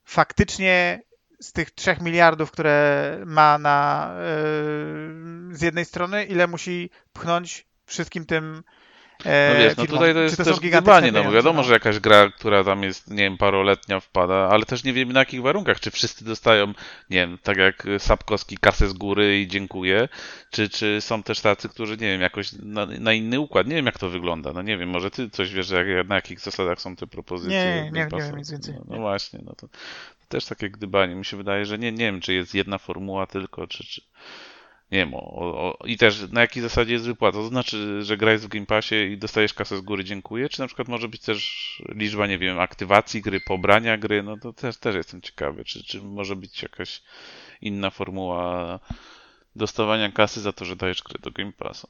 faktycznie z tych 3 miliardów, które ma na, y, z jednej strony, ile musi pchnąć wszystkim tym no wiesz, no tutaj to jest to też gdybanie, no bo wiadomo, no. że jakaś gra, która tam jest, nie wiem, paroletnia wpada, ale też nie wiemy na jakich warunkach, czy wszyscy dostają, nie wiem, tak jak Sapkowski kasę z góry i dziękuję, czy, czy są też tacy, którzy, nie wiem, jakoś na, na inny układ, nie wiem jak to wygląda, no nie wiem, może ty coś wiesz, jak, na jakich zasadach są te propozycje. Nie, nie, nie, nie wiem nic więcej. No, no właśnie, no to, to, też takie gdybanie, mi się wydaje, że nie, nie wiem, czy jest jedna formuła tylko, czy, czy nie wiem, o, o, i też na jakiej zasadzie jest wypłata. To znaczy, że grałeś w Game Passie i dostajesz kasę z góry, dziękuję, czy na przykład może być też liczba, nie wiem, aktywacji gry, pobrania gry, no to też, też jestem ciekawy, czy, czy może być jakaś inna formuła dostawania kasy za to, że dajesz grę do Game Passa.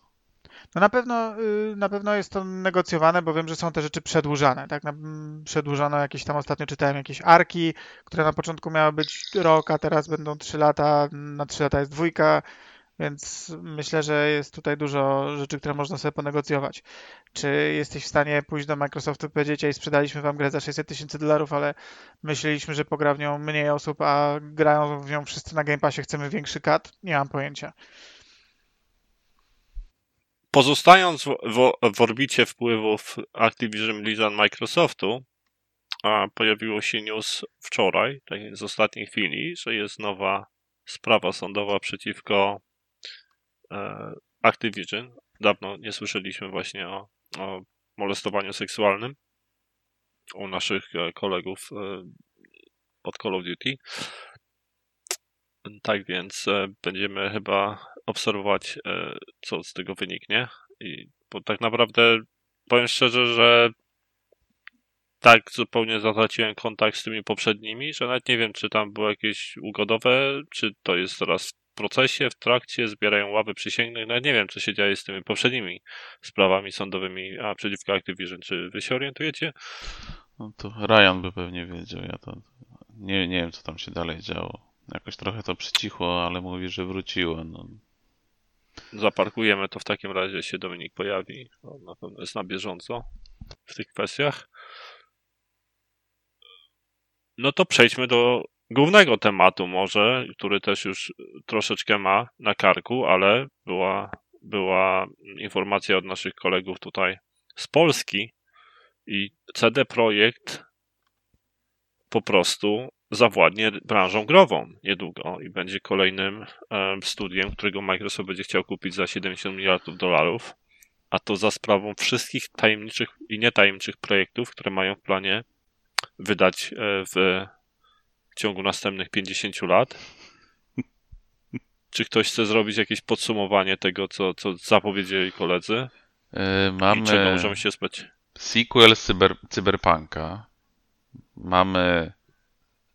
No na pewno, y, na pewno jest to negocjowane, bo wiem, że są te rzeczy przedłużane. Tak? Przedłużano jakieś tam ostatnio czytałem jakieś arki, które na początku miały być rok, a teraz będą 3 lata, na 3 lata jest dwójka. Więc myślę, że jest tutaj dużo rzeczy, które można sobie ponegocjować. Czy jesteś w stanie pójść do Microsoftu i powiedzieć, ej, sprzedaliśmy wam grę za 600 tysięcy dolarów, ale myśleliśmy, że pogra w nią mniej osób, a grają w nią wszyscy na Game Passie, chcemy większy cut? Nie mam pojęcia. Pozostając w, w, w orbicie wpływów Activision Blizzard Microsoftu, a pojawiło się news wczoraj, tak z ostatniej chwili, że jest nowa sprawa sądowa przeciwko Activision. Dawno nie słyszeliśmy właśnie o, o molestowaniu seksualnym u naszych e, kolegów e, od Call of Duty. Tak więc będziemy chyba obserwować, co z tego wyniknie. I bo tak naprawdę powiem szczerze, że tak zupełnie zatraciłem kontakt z tymi poprzednimi, że nawet nie wiem, czy tam było jakieś ugodowe, czy to jest teraz procesie, w trakcie zbierają ławy przysięgnych. No nie wiem, co się dzieje z tymi poprzednimi sprawami sądowymi a przeciwko Activision. Czy wy się orientujecie? No to Ryan by pewnie wiedział. Ja to nie, nie wiem, co tam się dalej działo. Jakoś trochę to przycichło, ale mówi, że wróciło. No. Zaparkujemy to w takim razie, się Dominik pojawi. On na pewno jest na bieżąco w tych kwestiach. No to przejdźmy do głównego tematu może, który też już troszeczkę ma na karku, ale była, była informacja od naszych kolegów tutaj z Polski i CD Projekt po prostu zawładnie branżą grową niedługo i będzie kolejnym studiem, którego Microsoft będzie chciał kupić za 70 miliardów dolarów, a to za sprawą wszystkich tajemniczych i nietajemniczych projektów, które mają w planie wydać e, w ciągu następnych 50 lat? Czy ktoś chce zrobić jakieś podsumowanie tego, co, co zapowiedzieli koledzy? Yy, mamy I czego możemy się spodziewać? Sequel cyber, Cyberpunka. Mamy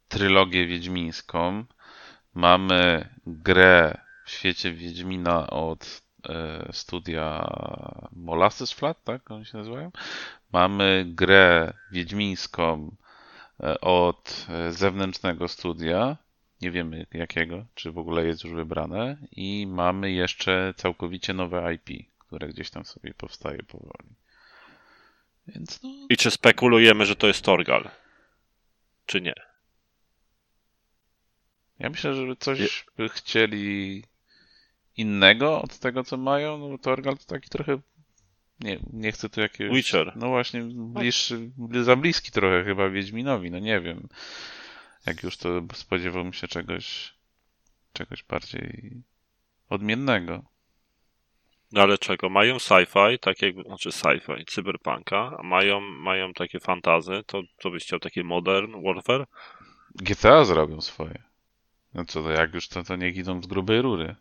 trylogię wiedźmińską. Mamy grę w świecie Wiedźmina od e, studia Molasses Flat, tak oni się nazywają. Mamy grę wiedźmińską od e, zewnętrznego studia, nie wiemy jakiego, czy w ogóle jest już wybrane. I mamy jeszcze całkowicie nowe IP, które gdzieś tam sobie powstaje powoli. Więc no... I czy spekulujemy, że to jest Torgal? Czy nie? Ja myślę, że coś by chcieli innego od tego, co mają. No, Torgal to taki trochę. Nie, nie chcę tu jakiegoś. Witcher. No właśnie, bliższy, za bliski trochę chyba Wiedźminowi. No nie wiem. Jak już to spodziewałbym się czegoś. czegoś bardziej odmiennego. No ale czego? Mają sci-fi, tak jak, znaczy sci-fi, cyberpunka, a mają, mają takie fantazy, to co byś chciał, takie modern warfare? GTA zrobią swoje. No co to, jak już to, to niech idą z grubej rury.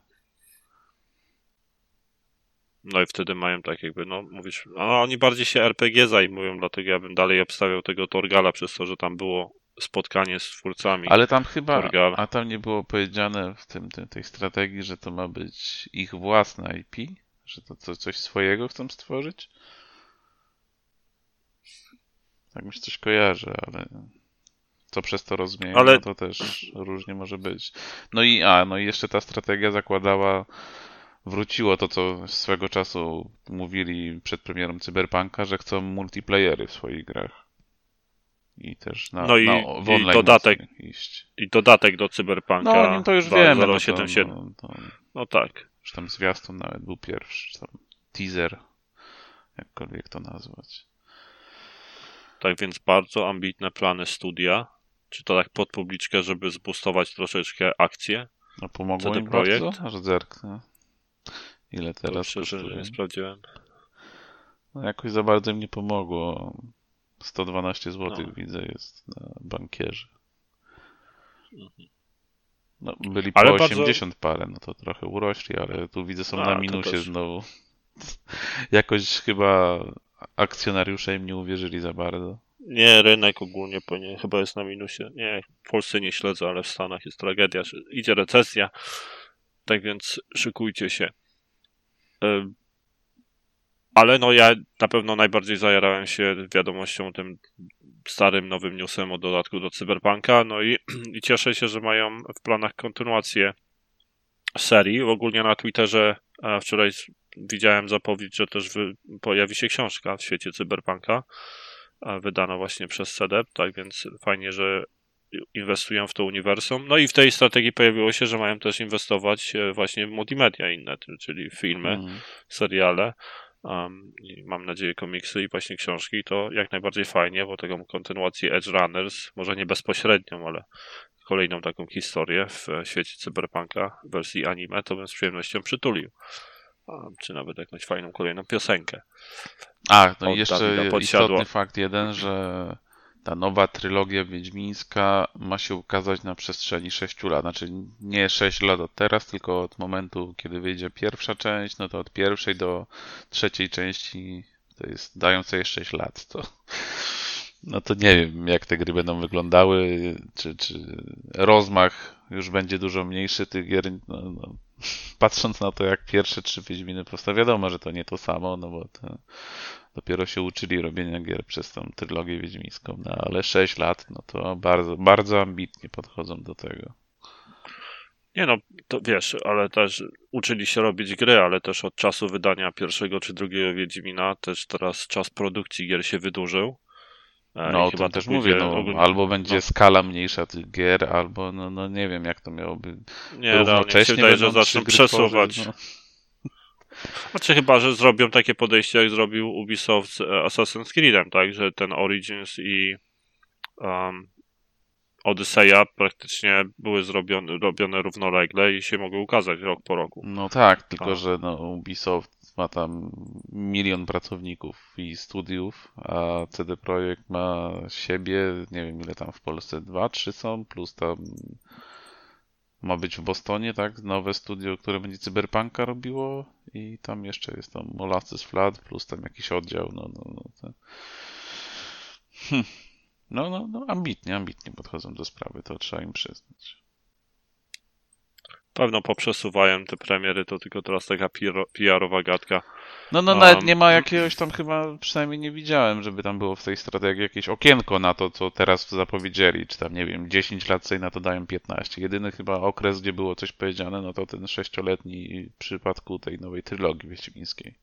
No i wtedy mają tak jakby, no mówisz, no oni bardziej się RPG zajmują, dlatego ja bym dalej obstawiał tego Torgala przez to, że tam było spotkanie z twórcami. Ale tam chyba, Torgala. a tam nie było powiedziane w tym, tym, tej strategii, że to ma być ich własne IP? Że to, to coś swojego chcą stworzyć? Tak mi się coś kojarzy, ale co przez to rozumiem, ale... no to też różnie może być. No i a, no i jeszcze ta strategia zakładała wróciło to, co swego czasu mówili przed premierą Cyberpunka, że chcą multiplayery w swoich grach. I też na, no i, na, w online i dodatek, iść. I dodatek do Cyberpunka. No, nim to już wiemy. No, to, no, to, no tak. Już tam zwiastun nawet był pierwszy, tam teaser, jakkolwiek to nazwać. Tak więc bardzo ambitne plany studia. Czy to tak pod publiczkę, żeby zbustować troszeczkę akcję? No pomogło im projekt? bardzo? Aż zerknę. Ile teraz Szczerze, że nie sprawdziłem. No jakoś za bardzo im nie pomogło. 112 zł no. widzę jest na bankierze. Mhm. No, byli po ale 80 bardzo... parę, no to trochę urośli, ale tu widzę są A, na minusie znowu. [laughs] Jakoś chyba akcjonariusze im nie uwierzyli za bardzo. Nie, rynek ogólnie powinien, chyba jest na minusie. Nie, w Polsce nie śledzę, ale w Stanach jest tragedia. Idzie recesja, tak więc szykujcie się. Ale no ja na pewno najbardziej zajarałem się wiadomością tym starym, nowym newsem o dodatku do Cyberpunka, no i, [clears throat] i cieszę się, że mają w planach kontynuację serii. Ogólnie na Twitterze wczoraj widziałem zapowiedź, że też wy, pojawi się książka w świecie Cyberpunka, wydana właśnie przez CDEP, tak więc fajnie, że inwestują w to uniwersum. No i w tej strategii pojawiło się, że mają też inwestować e, właśnie w multimedia inne, czyli filmy, mm. seriale. Um, mam nadzieję komiksy i właśnie książki, to jak najbardziej fajnie, bo taką kontynuację Edge Runners, może nie bezpośrednią, ale kolejną taką historię w świecie cyberpunka w wersji anime, to bym z przyjemnością przytulił. Um, czy nawet jakąś fajną kolejną piosenkę. A, no i jeszcze istotny fakt jeden, że ta nowa trylogia wiedźmińska ma się ukazać na przestrzeni 6 lat. Znaczy nie 6 lat od teraz, tylko od momentu, kiedy wyjdzie pierwsza część, no to od pierwszej do trzeciej części to jest dają sobie 6 lat. To, no to nie wiem, jak te gry będą wyglądały, czy, czy rozmach już będzie dużo mniejszy tych gier. No, no, [laughs] patrząc na to, jak pierwsze trzy Wiedźminy powstały, wiadomo, że to nie to samo, no bo to dopiero się uczyli robienia gier przez tą trylogię wiedźmińską, no ale 6 lat, no to bardzo, bardzo ambitnie podchodzą do tego. Nie no, to wiesz, ale też uczyli się robić gry, ale też od czasu wydania pierwszego czy drugiego Wiedźmina też teraz czas produkcji gier się wydłużył. E, no, chyba też mówię, no, ogólnie, albo będzie no. skala mniejsza tych gier, albo no, no nie wiem, jak to miałoby nie, równocześnie no, wydaje, że zaczną przesuwać. Tworzyć, no. Znaczy chyba, że zrobią takie podejście, jak zrobił Ubisoft z e, Assassin's Creedem, tak? Że ten Origins i um, Odyseja praktycznie były zrobione, robione równolegle i się mogły ukazać rok po roku. No tak, tylko tak. że no, Ubisoft ma tam milion pracowników i studiów, a CD Projekt ma siebie, nie wiem ile tam w Polsce, dwa, trzy są, plus tam ma być w Bostonie, tak? Nowe studio, które będzie Cyberpunka robiło i tam jeszcze jest tam Molasses Flood plus tam jakiś oddział, no, no, no. To... Hm. No, no, no, ambitnie, ambitnie podchodzą do sprawy, to trzeba im przyznać. Pewno poprzesuwają te premiery, to tylko teraz taka PR-owa gadka. No, no, um, nawet nie ma jakiegoś tam chyba, przynajmniej nie widziałem, żeby tam było w tej strategii jakieś okienko na to, co teraz zapowiedzieli, czy tam, nie wiem, 10 lat sobie na to dają 15. Jedyny chyba okres, gdzie było coś powiedziane, no to ten sześcioletni w przypadku tej nowej trylogii Wieścibińskiej.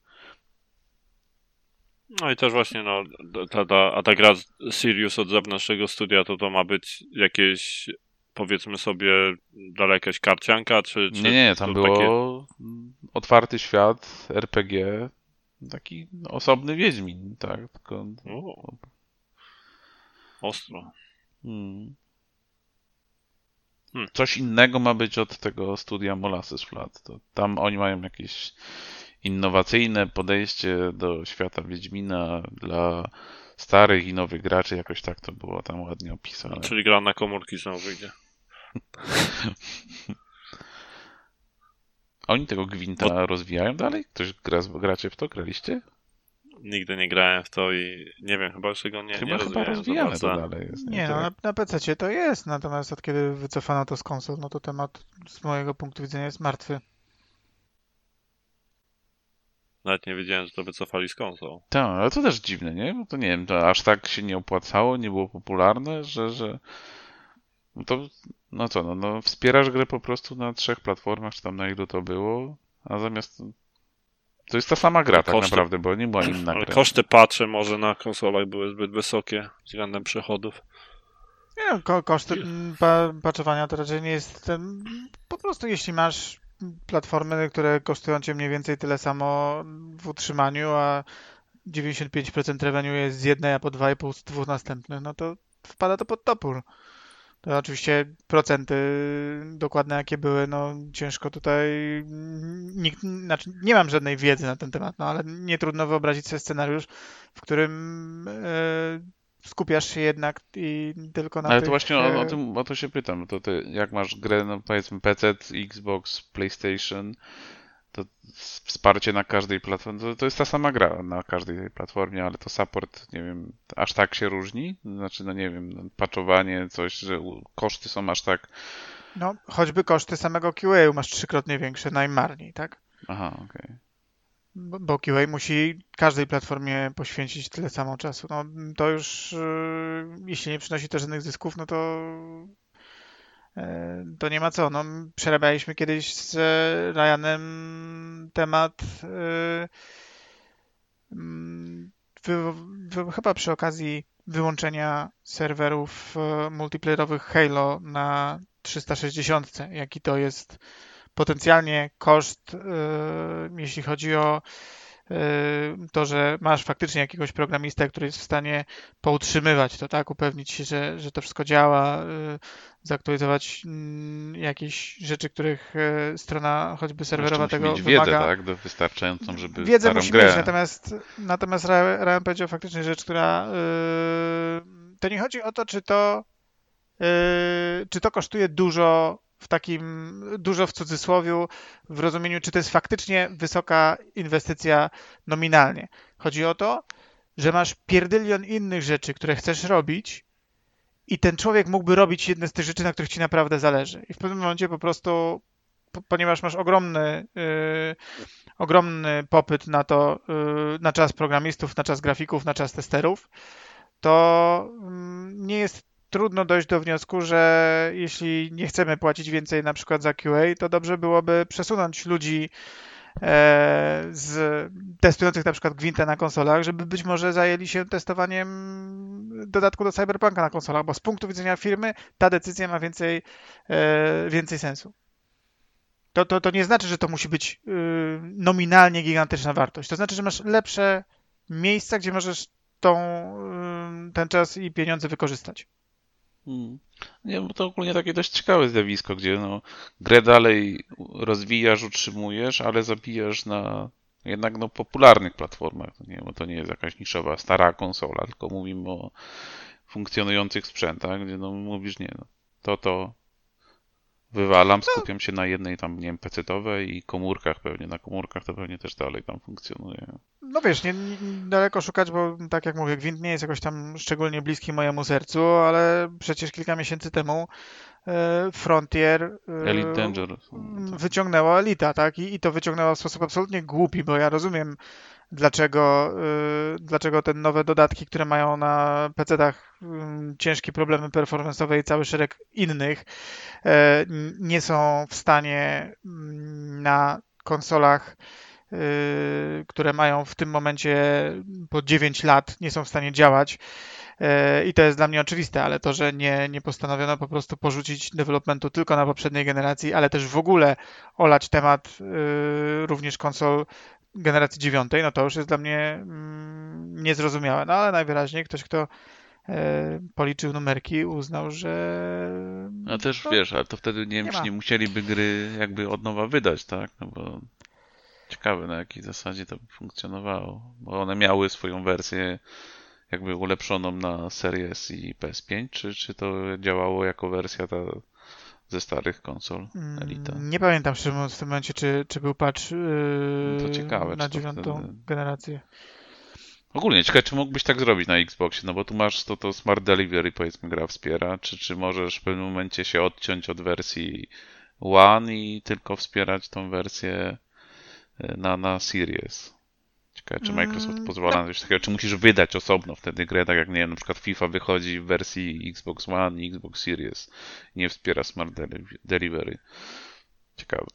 No i też właśnie, no, ta, ta, a ta gra Sirius od zewnętrznego studia, to to ma być jakieś powiedzmy sobie dalej jakaś karcianka, czy... czy nie, nie, tam było takie... otwarty świat, RPG, taki osobny Wiedźmin, tak, tylko... O. Ostro. Hmm. Hmm. Coś innego ma być od tego studia Molasses Flat. To tam oni mają jakieś innowacyjne podejście do świata Wiedźmina dla starych i nowych graczy, jakoś tak to było tam ładnie opisane. Czyli gra na komórki znowu wyjdzie. Oni tego Gwinta Bo... rozwijają dalej? Ktoś gra, gracie w to? Graliście? Nigdy nie grałem w to i nie wiem, chyba jeszcze go nie, chyba, nie chyba rozwijane to dalej jest. Nie, nie no, na, na PC to jest, natomiast od kiedy wycofano to z konsol, no to temat z mojego punktu widzenia jest martwy. Nawet nie wiedziałem, że to wycofali z konsol. Tak, ale to też dziwne, nie? Bo to nie wiem, to aż tak się nie opłacało, nie było popularne, że, że no to, no co, no, no wspierasz grę po prostu na trzech platformach, czy tam na ilu to było, a zamiast to jest ta sama gra tak koszty, naprawdę, bo nie była [clears throat] inna ale gra. Koszty patche może na konsolach były zbyt wysokie względem przychodów. Nie no, ko koszty pa patchowania to raczej nie jest ten, po prostu jeśli masz platformy, które kosztują cię mniej więcej tyle samo w utrzymaniu, a 95% revenue jest z jednej, a po 2,5 z dwóch następnych, no to wpada to pod topór. To oczywiście procenty dokładne jakie były, no ciężko tutaj nikt, znaczy nie mam żadnej wiedzy na ten temat, no ale nie trudno wyobrazić sobie scenariusz, w którym e, skupiasz się jednak i tylko na Ale tych... to właśnie o, o, tym, o to się pytam. To ty, jak masz grę, no powiedzmy PC, Xbox, PlayStation, to wsparcie na każdej platformie, to, to, jest ta sama gra na każdej platformie, ale to support, nie wiem, aż tak się różni? Znaczy, no nie wiem, no, patchowanie, coś, że koszty są aż tak... No, choćby koszty samego QA masz trzykrotnie większe najmarniej, tak? Aha, okej. Okay bo QA musi każdej platformie poświęcić tyle samo czasu. No, to już, e, jeśli nie przynosi to żadnych zysków, no to to nie ma co. No, przerabialiśmy kiedyś z Ryanem temat e, mm, wy, wy, chyba przy okazji wyłączenia serwerów multiplayerowych Halo na 360, jaki to jest potencjalnie koszt, jeśli chodzi o to, że masz faktycznie jakiegoś programistę, który jest w stanie poutrzymywać to, tak, upewnić się, że, że to wszystko działa, y, zaktualizować mm, jakieś rzeczy, których strona choćby serwerowa tego mieć wymaga. wiedzę, tak, wystarczającą, żeby Wiedzę musi grę. mieć, natomiast, natomiast Ryan powiedział faktycznie rzecz, która to nie chodzi o to, czy to czy to kosztuje dużo w takim dużo w cudzysłowiu, w rozumieniu, czy to jest faktycznie wysoka inwestycja nominalnie. Chodzi o to, że masz pierdylion innych rzeczy, które chcesz robić i ten człowiek mógłby robić jedne z tych rzeczy, na których ci naprawdę zależy. I w pewnym momencie po prostu, ponieważ masz ogromny, yy, ogromny popyt na to, yy, na czas programistów, na czas grafików, na czas testerów, to yy, nie jest trudno dojść do wniosku, że jeśli nie chcemy płacić więcej na przykład za QA, to dobrze byłoby przesunąć ludzi e, z testujących na przykład Gwintę na konsolach, żeby być może zajęli się testowaniem dodatku do Cyberpunka na konsolach, bo z punktu widzenia firmy ta decyzja ma więcej, e, więcej sensu. To, to, to nie znaczy, że to musi być y, nominalnie gigantyczna wartość. To znaczy, że masz lepsze miejsca, gdzie możesz tą, y, ten czas i pieniądze wykorzystać. Hmm. Nie, bo to ogólnie takie dość ciekawe zjawisko, gdzie no, grę dalej rozwijasz, utrzymujesz, ale zabijasz na jednak no, popularnych platformach. Nie, bo to nie jest jakaś niszowa, stara konsola, tylko mówimy o funkcjonujących sprzętach, gdzie no, mówisz, nie, no, to to wywalam, no. skupiam się na jednej tam, nie wiem, pecetowej i komórkach pewnie. Na komórkach to pewnie też dalej tam funkcjonuje. No wiesz, nie, nie, daleko szukać, bo tak jak mówię, Gwint nie jest jakoś tam szczególnie bliski mojemu sercu, ale przecież kilka miesięcy temu e, Frontier e, Elite Dangerous. wyciągnęło Elita, tak? I, I to wyciągnęło w sposób absolutnie głupi, bo ja rozumiem dlaczego, dlaczego te nowe dodatki, które mają na PC-tach ciężkie problemy performance'owe i cały szereg innych nie są w stanie na konsolach Y, które mają w tym momencie po 9 lat, nie są w stanie działać. Y, I to jest dla mnie oczywiste, ale to, że nie, nie postanowiono po prostu porzucić developmentu tylko na poprzedniej generacji, ale też w ogóle olać temat y, również konsol generacji dziewiątej, no to już jest dla mnie mm, niezrozumiałe. No ale najwyraźniej ktoś, kto policzył numerki, uznał, że. No też to wiesz, ale to wtedy nie, nie, nie musieliby gry jakby od nowa wydać, tak? No bo Ciekawe na jakiej zasadzie to funkcjonowało, bo one miały swoją wersję jakby ulepszoną na Series i PS5, czy, czy to działało jako wersja ta ze starych konsol mm, Elita? Nie pamiętam szczerze w tym momencie, czy, czy był patch yy, to ciekawe, na dziewiątą wtedy... generację. Ogólnie ciekawe, czy mógłbyś tak zrobić na Xboxie, no bo tu masz to, to Smart Delivery, powiedzmy, gra wspiera, czy, czy możesz w pewnym momencie się odciąć od wersji One i tylko wspierać tą wersję na, na Series. Ciekawe, czy Microsoft mm, pozwala na coś takiego, czy musisz wydać osobno wtedy grę, tak jak nie wiem, na przykład FIFA wychodzi w wersji Xbox One i Xbox Series. Nie wspiera Smart Delivery. Ciekawe.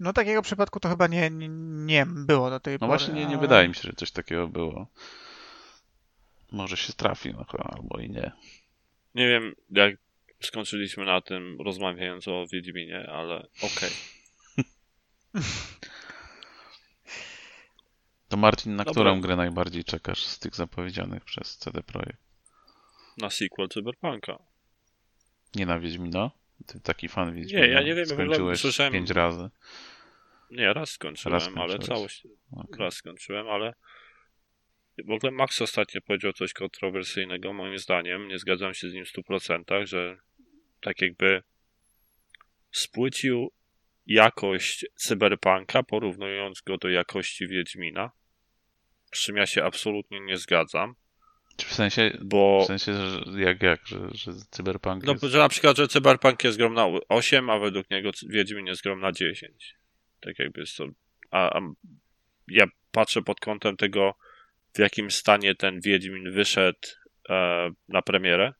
No takiego przypadku to chyba nie, nie, nie było do tej no pory. No właśnie nie, nie wydaje mi się, że coś takiego było. Może się trafi, no albo i nie. Nie wiem, jak skończyliśmy na tym rozmawiając o Wiedźminie, ale okej. Okay. [laughs] To Martin, na Dobra. którą grę najbardziej czekasz z tych zapowiedzianych przez CD Projekt? Na sequel Cyberpunka. Nie na Wiedźmina? Ty taki fan Wiedźmina. Nie, ja nie wiem, skończyłeś słyszałem... pięć razy. Nie, raz skończyłem, raz ale całość. Okay. Raz skończyłem, ale w ogóle Max ostatnio powiedział coś kontrowersyjnego, moim zdaniem. Nie zgadzam się z nim w 100%, że tak jakby spłycił jakość cyberpunka, porównując go do jakości Wiedźmina. Z czym ja się absolutnie nie zgadzam. W sensie, bo, w sensie że jak, jak, że, że cyberpunk No, jest... że na przykład, że cyberpunk jest grom na 8, a według niego Wiedźmin jest grom na 10. Tak jakby jest to... A, a ja patrzę pod kątem tego, w jakim stanie ten Wiedźmin wyszedł e, na premierę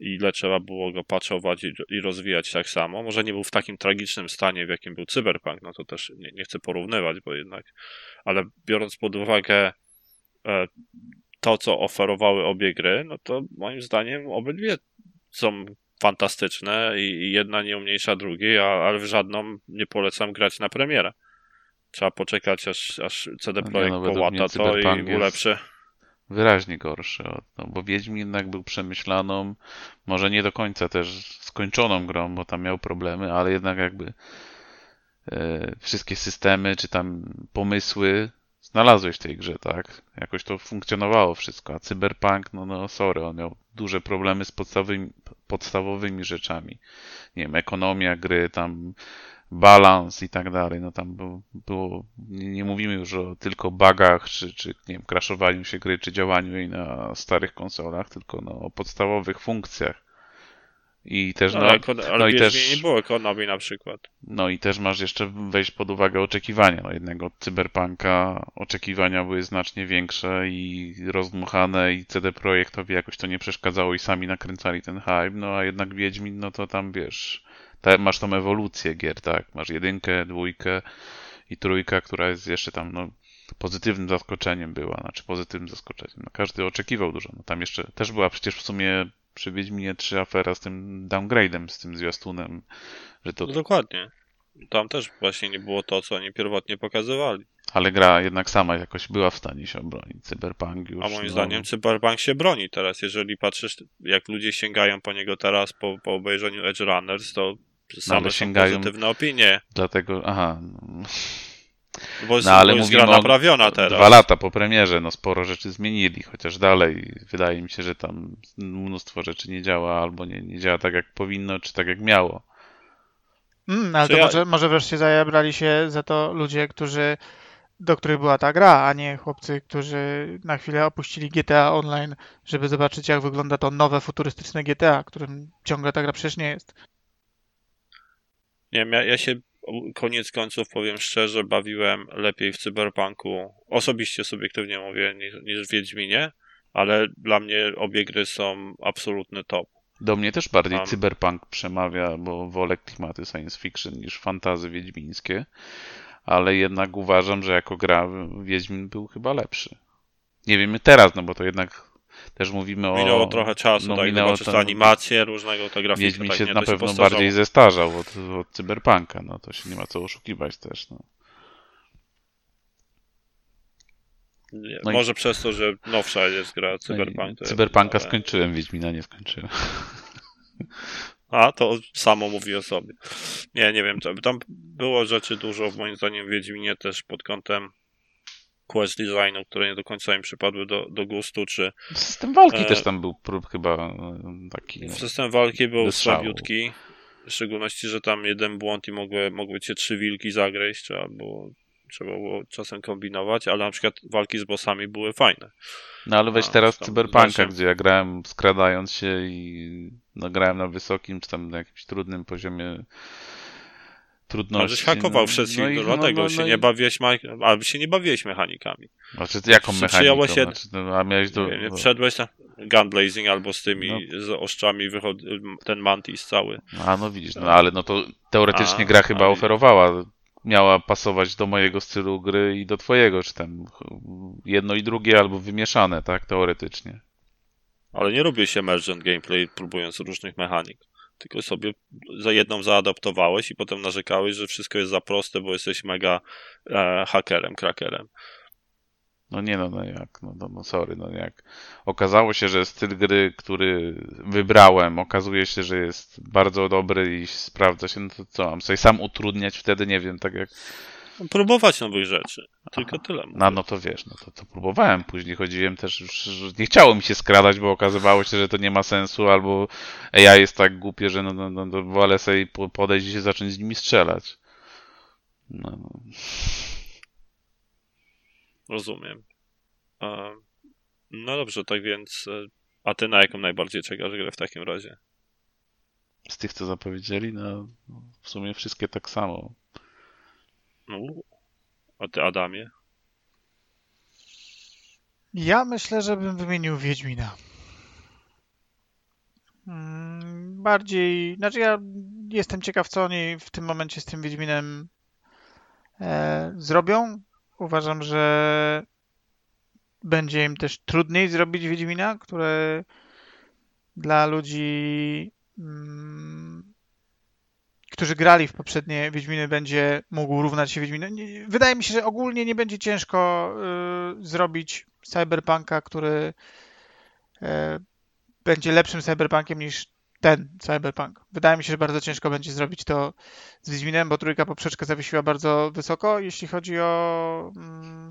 ile trzeba było go patchować i, i, rozwijać tak samo. Może nie był w takim tragicznym stanie, w jakim był Cyberpunk, no to też nie, nie chcę porównywać, bo jednak, ale biorąc pod uwagę e, to, co oferowały obie gry, no to moim zdaniem obydwie są fantastyczne i, jedna nie umniejsza drugiej, ale w żadną nie polecam grać na premierę. Trzeba poczekać, aż, aż CD no Projekt no, połata to i ulepszy. Wyraźnie gorszy, no, bo Wiedźmin jednak był przemyślaną, może nie do końca też skończoną grą, bo tam miał problemy, ale jednak jakby wszystkie systemy, czy tam pomysły znalazłeś w tej grze, tak? Jakoś to funkcjonowało wszystko, a Cyberpunk, no, no sorry, on miał duże problemy z podstawowymi, podstawowymi rzeczami. Nie wiem, ekonomia gry, tam balans i tak dalej. No tam było, było nie, nie, mówimy już o tylko bugach, czy, czy nie wiem, crashowaniu się gry, czy działaniu jej na starych konsolach, tylko no, o podstawowych funkcjach. I też, no, no, ale no i też, nie było ekonomii na przykład. No i też masz jeszcze wejść pod uwagę oczekiwania. No jednego od Cyberpunka oczekiwania były znacznie większe i rozdmuchane i CD Projektowi jakoś to nie przeszkadzało i sami nakręcali ten hype, no a jednak Wiedźmin, no to tam wiesz, ta, masz tą ewolucję gier, tak? Masz jedynkę, dwójkę i trójkę, która jest jeszcze tam, no, pozytywnym zaskoczeniem była, znaczy pozytywnym zaskoczeniem. No, każdy oczekiwał dużo. No, tam jeszcze też była przecież w sumie przy Wiedźminie 3 afera z tym downgrade'em, z tym zwiastunem, że to... No dokładnie. Tam też właśnie nie było to, co oni pierwotnie pokazywali. Ale gra jednak sama jakoś była w stanie się obronić. Cyberpunk już. A moim no... zdaniem Cyberpunk się broni teraz. Jeżeli patrzysz, jak ludzie sięgają po niego teraz po, po obejrzeniu Edge Runners, to same no, sięgają pozytywne opinie. Dlatego, aha. Bo jest, no, ale bo jest gra naprawiona teraz. Dwa lata po premierze, no sporo rzeczy zmienili, chociaż dalej wydaje mi się, że tam mnóstwo rzeczy nie działa, albo nie, nie działa tak jak powinno, czy tak jak miało. Mm, ale to ja... może, może wreszcie zabrali się za to ludzie, którzy do których była ta gra, a nie chłopcy, którzy na chwilę opuścili GTA Online, żeby zobaczyć, jak wygląda to nowe, futurystyczne GTA, którym ciągle ta gra przecież nie jest. Nie wiem, ja, ja się koniec końców, powiem szczerze, bawiłem lepiej w Cyberpunku. Osobiście, subiektywnie mówię, niż, niż w Wiedźminie, ale dla mnie obie gry są absolutny top. Do mnie też bardziej cyberpunk przemawia, bo wolę klimaty science fiction niż fantazy wiedźmińskie, ale jednak uważam, że jako gra Wiedźmin był chyba lepszy. Nie wiemy teraz, no bo to jednak też mówimy o... Minęło trochę czasu, no, tak, minęło animacje różnego, ta grafika. Wiedźmin tak, się nie, na pewno bardziej zestarzał od, od cyberpunka, no to się nie ma co oszukiwać też, no. Nie, no może i... przez to, że nowsza jest gra Cyberpunk. No cyberpunka ale... skończyłem, Wiedźmina nie skończyłem. [laughs] A, to samo mówi o sobie. Nie, nie wiem, tam było rzeczy dużo, moim zdaniem, w Wiedźminie też pod kątem quest designu, które nie do końca im przypadły do, do gustu, czy... System walki e... też tam był prób chyba e, taki... System walki był słabiutki, w szczególności, że tam jeden błąd i mogły, mogły cię trzy wilki zagryźć, trzeba było trzeba było czasem kombinować, ale na przykład walki z bossami były fajne. No ale weź teraz Cyberpunka, gdzie ja grałem skradając się i no, grałem na wysokim, czy tam na jakimś trudnym poziomie trudności. Ale żeś hakował no, wszystkich, no, dlatego no, no, się, nie bawiłeś, albo się nie bawiłeś mechanikami. Znaczy, jaką mechaniką? Się, znaczy, no, a miałeś do... Nie, nie wszedłeś na gunblazing albo z tymi no. z oszczami wychod... ten mantis cały. A no widzisz, no ale no to teoretycznie a, gra chyba a, oferowała miała pasować do mojego stylu gry i do twojego, czy tam jedno i drugie albo wymieszane, tak, teoretycznie. Ale nie robię się merchant gameplay próbując różnych mechanik. Tylko sobie za jedną zaadaptowałeś i potem narzekałeś, że wszystko jest za proste, bo jesteś mega e, hakerem, krakerem. No nie no, no jak, no, no, no sorry, no jak? Okazało się, że styl gry, który wybrałem, okazuje się, że jest bardzo dobry i sprawdza się, no to co, mam sobie sam utrudniać wtedy, nie wiem, tak jak... Próbować nowych rzeczy, tylko Aha. tyle. No, no to wiesz, no to, to próbowałem, później chodziłem też, nie chciało mi się skradać, bo okazywało się, że to nie ma sensu, albo ja jest tak głupie, że no, no, no, no wolę sobie podejść i się zacząć z nimi strzelać. No, no. Rozumiem. No dobrze, tak więc. E, a ty na jaką najbardziej czekasz grę w takim razie? Z tych, co zapowiedzieli, no w sumie wszystkie tak samo. No, a ty, Adamie? Ja myślę, że bym wymienił Wiedźmina. Mm, bardziej, znaczy ja jestem ciekaw, co oni w tym momencie z tym Wiedźminem e, zrobią. Uważam, że będzie im też trudniej zrobić Wiedźmina, które dla ludzi, mm, którzy grali w poprzednie Wiedźminy, będzie mógł równać się Wiedźminowi. Wydaje mi się, że ogólnie nie będzie ciężko y, zrobić Cyberpunka, który y, będzie lepszym Cyberpunkiem niż ten Cyberpunk. Wydaje mi się, że bardzo ciężko będzie zrobić to z Wiedźminem, bo trójka poprzeczka zawiesiła bardzo wysoko, jeśli chodzi o... Mm,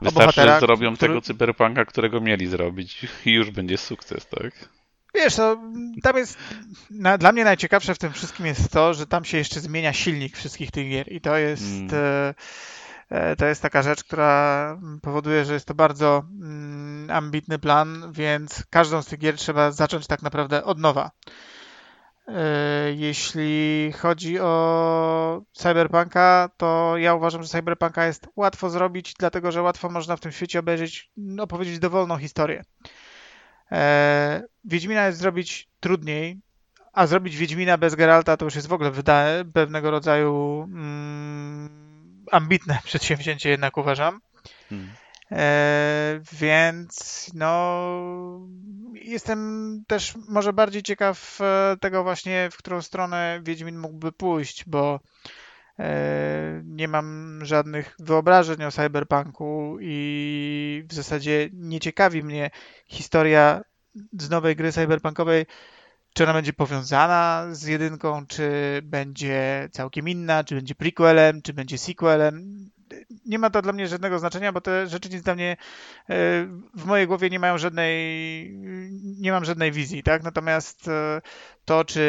Wystarczy, że zrobią który... tego cyberpunka, którego mieli zrobić i już będzie sukces, tak? Wiesz, to, tam jest. Na, dla mnie najciekawsze w tym wszystkim jest to, że tam się jeszcze zmienia silnik wszystkich tych gier. I to jest. Mm. E, e to jest taka rzecz, która powoduje, że jest to bardzo mm, ambitny plan, więc każdą z tych gier trzeba zacząć tak naprawdę od nowa. E, jeśli chodzi o Cyberpunka, to ja uważam, że Cyberpunka jest łatwo zrobić, dlatego że łatwo można w tym świecie obejrzeć, opowiedzieć dowolną historię. E, Wiedźmina jest zrobić trudniej, a zrobić Wiedźmina bez Geralta to już jest w ogóle pewnego rodzaju mm, ambitne [laughs] przedsięwzięcie jednak uważam. Hmm. E, więc no jestem też może bardziej ciekaw e, tego właśnie, w którą stronę Wiedźmin mógłby pójść, bo nie mam żadnych wyobrażeń o cyberpunku i w zasadzie nie ciekawi mnie historia z nowej gry cyberpunkowej, czy ona będzie powiązana z jedynką, czy będzie całkiem inna, czy będzie prequelem, czy będzie sequelem nie ma to dla mnie żadnego znaczenia, bo te rzeczy nic dla mnie e, w mojej głowie nie mają żadnej, nie mam żadnej wizji, tak? Natomiast e, to, czy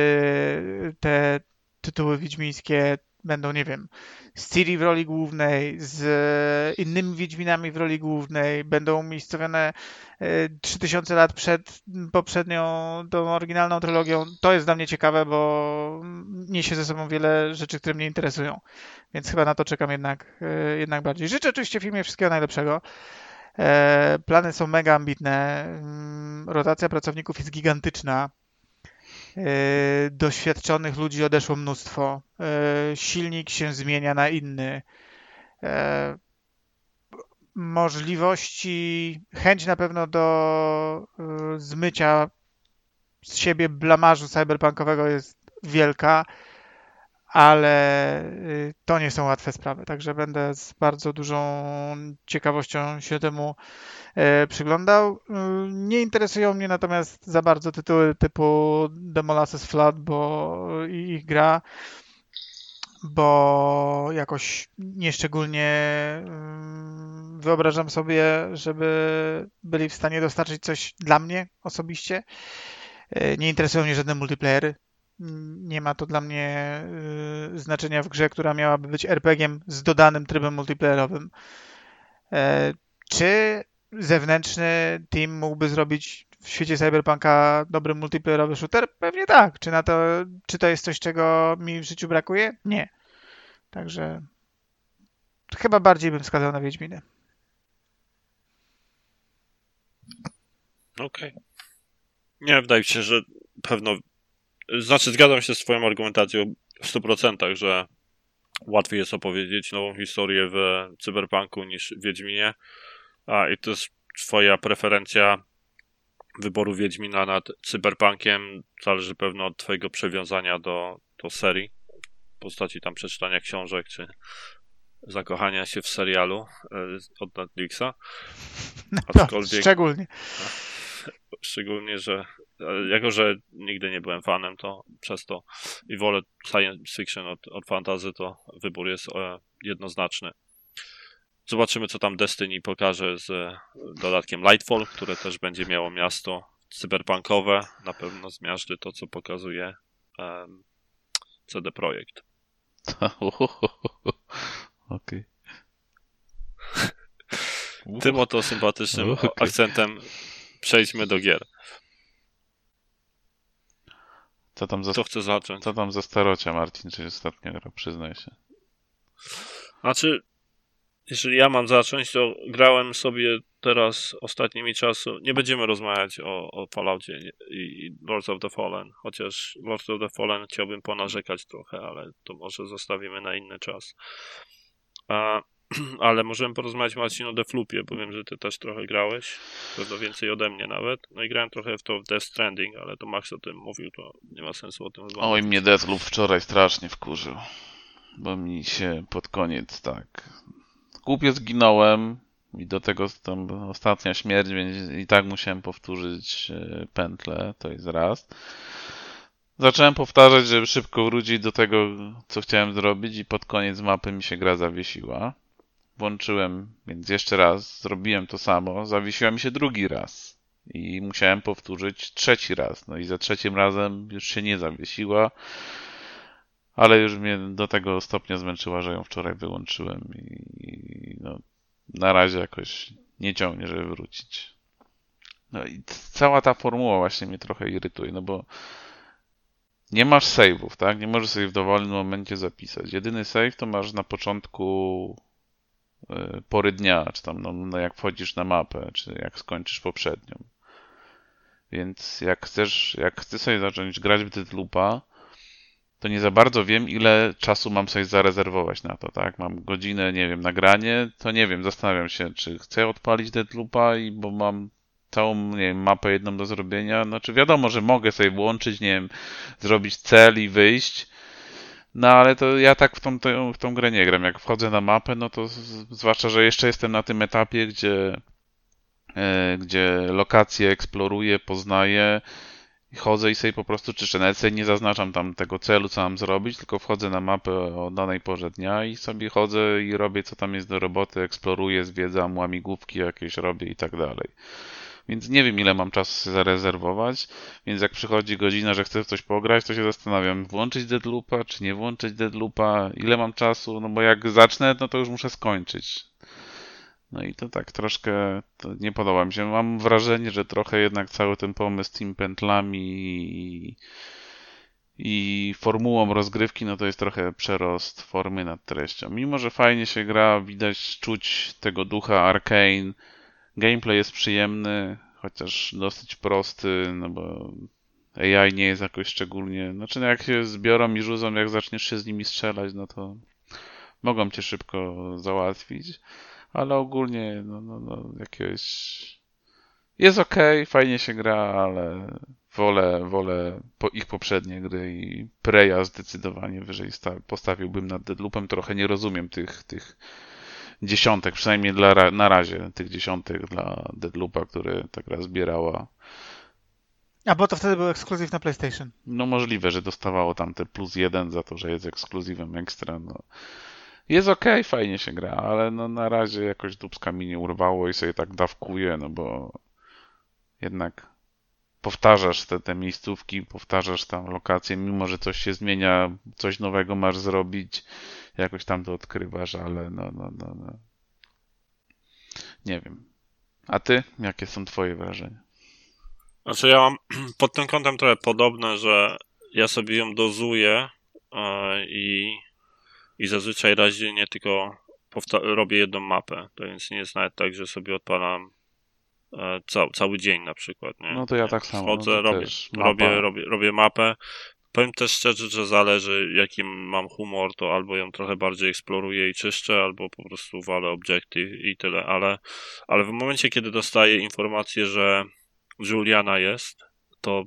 te tytuły wiedźmińskie będą, nie wiem, z Ciri w roli głównej, z innymi Wiedźminami w roli głównej, będą umiejscowione 3000 lat przed poprzednią, tą oryginalną trylogią. To jest dla mnie ciekawe, bo niesie ze sobą wiele rzeczy, które mnie interesują. Więc chyba na to czekam jednak, jednak bardziej. Życzę oczywiście filmie wszystkiego najlepszego. E, plany są mega ambitne. Mm, rotacja pracowników jest gigantyczna. E, doświadczonych ludzi odeszło mnóstwo. E, silnik się zmienia na inny. Możliwości, chęć na pewno do zmycia z siebie blamażu cyberpunkowego jest wielka ale y, to nie są łatwe sprawy, także będę z bardzo dużą ciekawością się temu e, przyglądał. Y, nie interesują mnie natomiast za bardzo tytuły typu The Molasses Flood, bo ich gra, bo jakoś nieszczególnie y, wyobrażam sobie, żeby byli w stanie dostarczyć coś dla mnie osobiście. Nie interesują mnie żadne multiplayery nie ma to dla mnie y, znaczenia w grze, która miałaby być RPG-iem z dodanym trybem multiplayerowym. E, czy zewnętrzny team mógłby zrobić w świecie Cyberpunka dobry multiplayerowy shooter? Pewnie tak. Czy, na to, czy to jest coś, czego mi w życiu brakuje? Nie. Także chyba bardziej bym wskazał na Wiedźminy. Okej. Okay. Nie, wydaje mi się, że pewno znaczy, zgadzam się z Twoją argumentacją w 100%, że łatwiej jest opowiedzieć nową historię w Cyberpunku niż w Wiedźminie. A i to jest Twoja preferencja wyboru Wiedźmina nad Cyberpunkiem. Zależy pewno od Twojego przywiązania do, do serii, w postaci tam przeczytania książek czy zakochania się w serialu e, od Netflixa. [laughs] Aczkolwiek, szczególnie. Szczególnie, że jako, że nigdy nie byłem fanem, to przez to i wolę science fiction od, od fantasy, to wybór jest e, jednoznaczny. Zobaczymy, co tam Destiny pokaże z e, dodatkiem Lightfall, które też będzie miało miasto cyberpunkowe. Na pewno zmiażdży to, co pokazuje um, CD Projekt. [laughs] Okej. Tym oto sympatycznym okay. akcentem przejdźmy do gier. Co tam za, Co chce zacząć? Co tam za starocia, Martin, czy ostatnio gra, przyznaj się. Znaczy, jeżeli ja mam zacząć, to grałem sobie teraz ostatnimi czasu. Nie będziemy rozmawiać o, o Falloutie i Lords of the Fallen, chociaż Lords of the Fallen chciałbym ponarzekać trochę, ale to może zostawimy na inny czas. A [clears throat] ale możemy porozmawiać Marcin o Deflupie, bo wiem, że ty też trochę grałeś, pewno więcej ode mnie nawet. No i grałem trochę w to w Death Stranding, ale to Max o tym mówił, to nie ma sensu o tym rozmawiać. Oj, mnie Deathloop wczoraj strasznie wkurzył, bo mi się pod koniec tak... Głupio zginąłem i do tego tam ostatnia śmierć, więc i tak musiałem powtórzyć e, pętlę, to jest raz. Zacząłem powtarzać, żeby szybko wrócić do tego, co chciałem zrobić i pod koniec mapy mi się gra zawiesiła włączyłem, więc jeszcze raz zrobiłem to samo, zawiesiła mi się drugi raz i musiałem powtórzyć trzeci raz. No i za trzecim razem już się nie zawiesiła, ale już mnie do tego stopnia zmęczyła, że ją wczoraj wyłączyłem i no, na razie jakoś nie ciągnie, żeby wrócić. No i cała ta formuła właśnie mnie trochę irytuje, no bo nie masz save'ów, tak? Nie możesz sobie w dowolnym momencie zapisać. Jedyny save to masz na początku pory dnia, czy tam no, no jak wchodzisz na mapę, czy jak skończysz poprzednią. Więc jak chcesz, jak chcę sobie zacząć grać w Deadloopa, to nie za bardzo wiem, ile czasu mam sobie zarezerwować na to, tak? Mam godzinę, nie wiem, nagranie, to nie wiem, zastanawiam się, czy chcę odpalić Deadloopa i bo mam całą, nie wiem, mapę jedną do zrobienia, znaczy wiadomo, że mogę sobie włączyć, nie wiem, zrobić cel i wyjść, no ale to ja tak w tą, w tą grę nie gram. Jak wchodzę na mapę, no to zwłaszcza, że jeszcze jestem na tym etapie, gdzie, e, gdzie lokacje eksploruję, poznaję, chodzę i sobie po prostu czyszczę. Nawet sobie nie zaznaczam tam tego celu, co mam zrobić, tylko wchodzę na mapę o danej porze dnia i sobie chodzę i robię, co tam jest do roboty, eksploruję, zwiedzam, łamigłówki jakieś robię i tak dalej. Więc nie wiem, ile mam czasu zarezerwować, więc jak przychodzi godzina, że chcę w coś pograć, to się zastanawiam, włączyć Deadloopa, czy nie włączyć Deadloopa, ile mam czasu, no bo jak zacznę, no to już muszę skończyć. No i to tak troszkę to nie podoba mi się. Mam wrażenie, że trochę jednak cały ten pomysł z tym pętlami i, i formułą rozgrywki, no to jest trochę przerost formy nad treścią. Mimo, że fajnie się gra, widać, czuć tego ducha Arcane. Gameplay jest przyjemny, chociaż dosyć prosty, no bo AI nie jest jakoś szczególnie. Znaczy, no jak się zbiorą i rzucą, jak zaczniesz się z nimi strzelać, no to mogą cię szybko załatwić ale ogólnie no, no, no jakiegoś jest ok, fajnie się gra, ale wolę, wolę po ich poprzednie gry i Preya zdecydowanie wyżej postawiłbym nad Deadloopem. Trochę nie rozumiem tych, tych dziesiątek, przynajmniej dla, na razie tych dziesiątek dla Deadloopa, które ta gra zbierała. A bo to wtedy był ekskluzyw na PlayStation. No możliwe, że dostawało tam te plus jeden za to, że jest ekskluzywem ekstra. No. Jest ok, fajnie się gra, ale no na razie jakoś dubska mi nie urwało i sobie tak dawkuję, no bo jednak powtarzasz te, te miejscówki, powtarzasz tam lokacje, mimo że coś się zmienia, coś nowego masz zrobić, jakoś tam to odkrywasz, ale no, no, no, no. Nie wiem. A ty? Jakie są twoje wrażenia? Znaczy ja mam [clears throat] pod tym kątem trochę podobne, że ja sobie ją dozuję yy, i i zazwyczaj razie nie tylko robię jedną mapę. To więc nie jest nawet tak, że sobie odpalam e, ca cały dzień na przykład. Nie? No to ja tak samo. Wchodzę, no robię, robię, robię, robię mapę. Powiem też szczerze, że zależy jaki mam humor, to albo ją trochę bardziej eksploruję i czyszczę, albo po prostu walę obiektyw i tyle, ale, ale w momencie, kiedy dostaję informację, że Juliana jest, to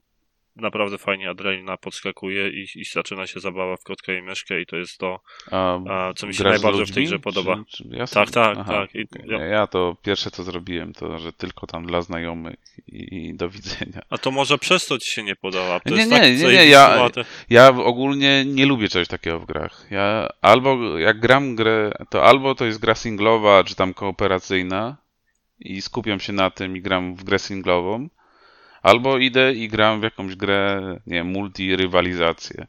naprawdę fajnie adrenalina podskakuje i, i zaczyna się zabawa w kotkę i myszkę i to jest to, a, co mi się najbardziej w tej grze podoba. Czy, czy ja tak, tak, Aha, tak. I, ja... ja... to pierwsze co zrobiłem, to że tylko tam dla znajomych i, i do widzenia. A to może przez to ci się nie podoba? To nie, nie, tak, nie, nie, ja, ja ogólnie nie lubię czegoś takiego w grach. Ja albo jak gram grę, to albo to jest gra singlowa, czy tam kooperacyjna i skupiam się na tym i gram w grę singlową, Albo idę i gram w jakąś grę, nie wiem, multi-rywalizację.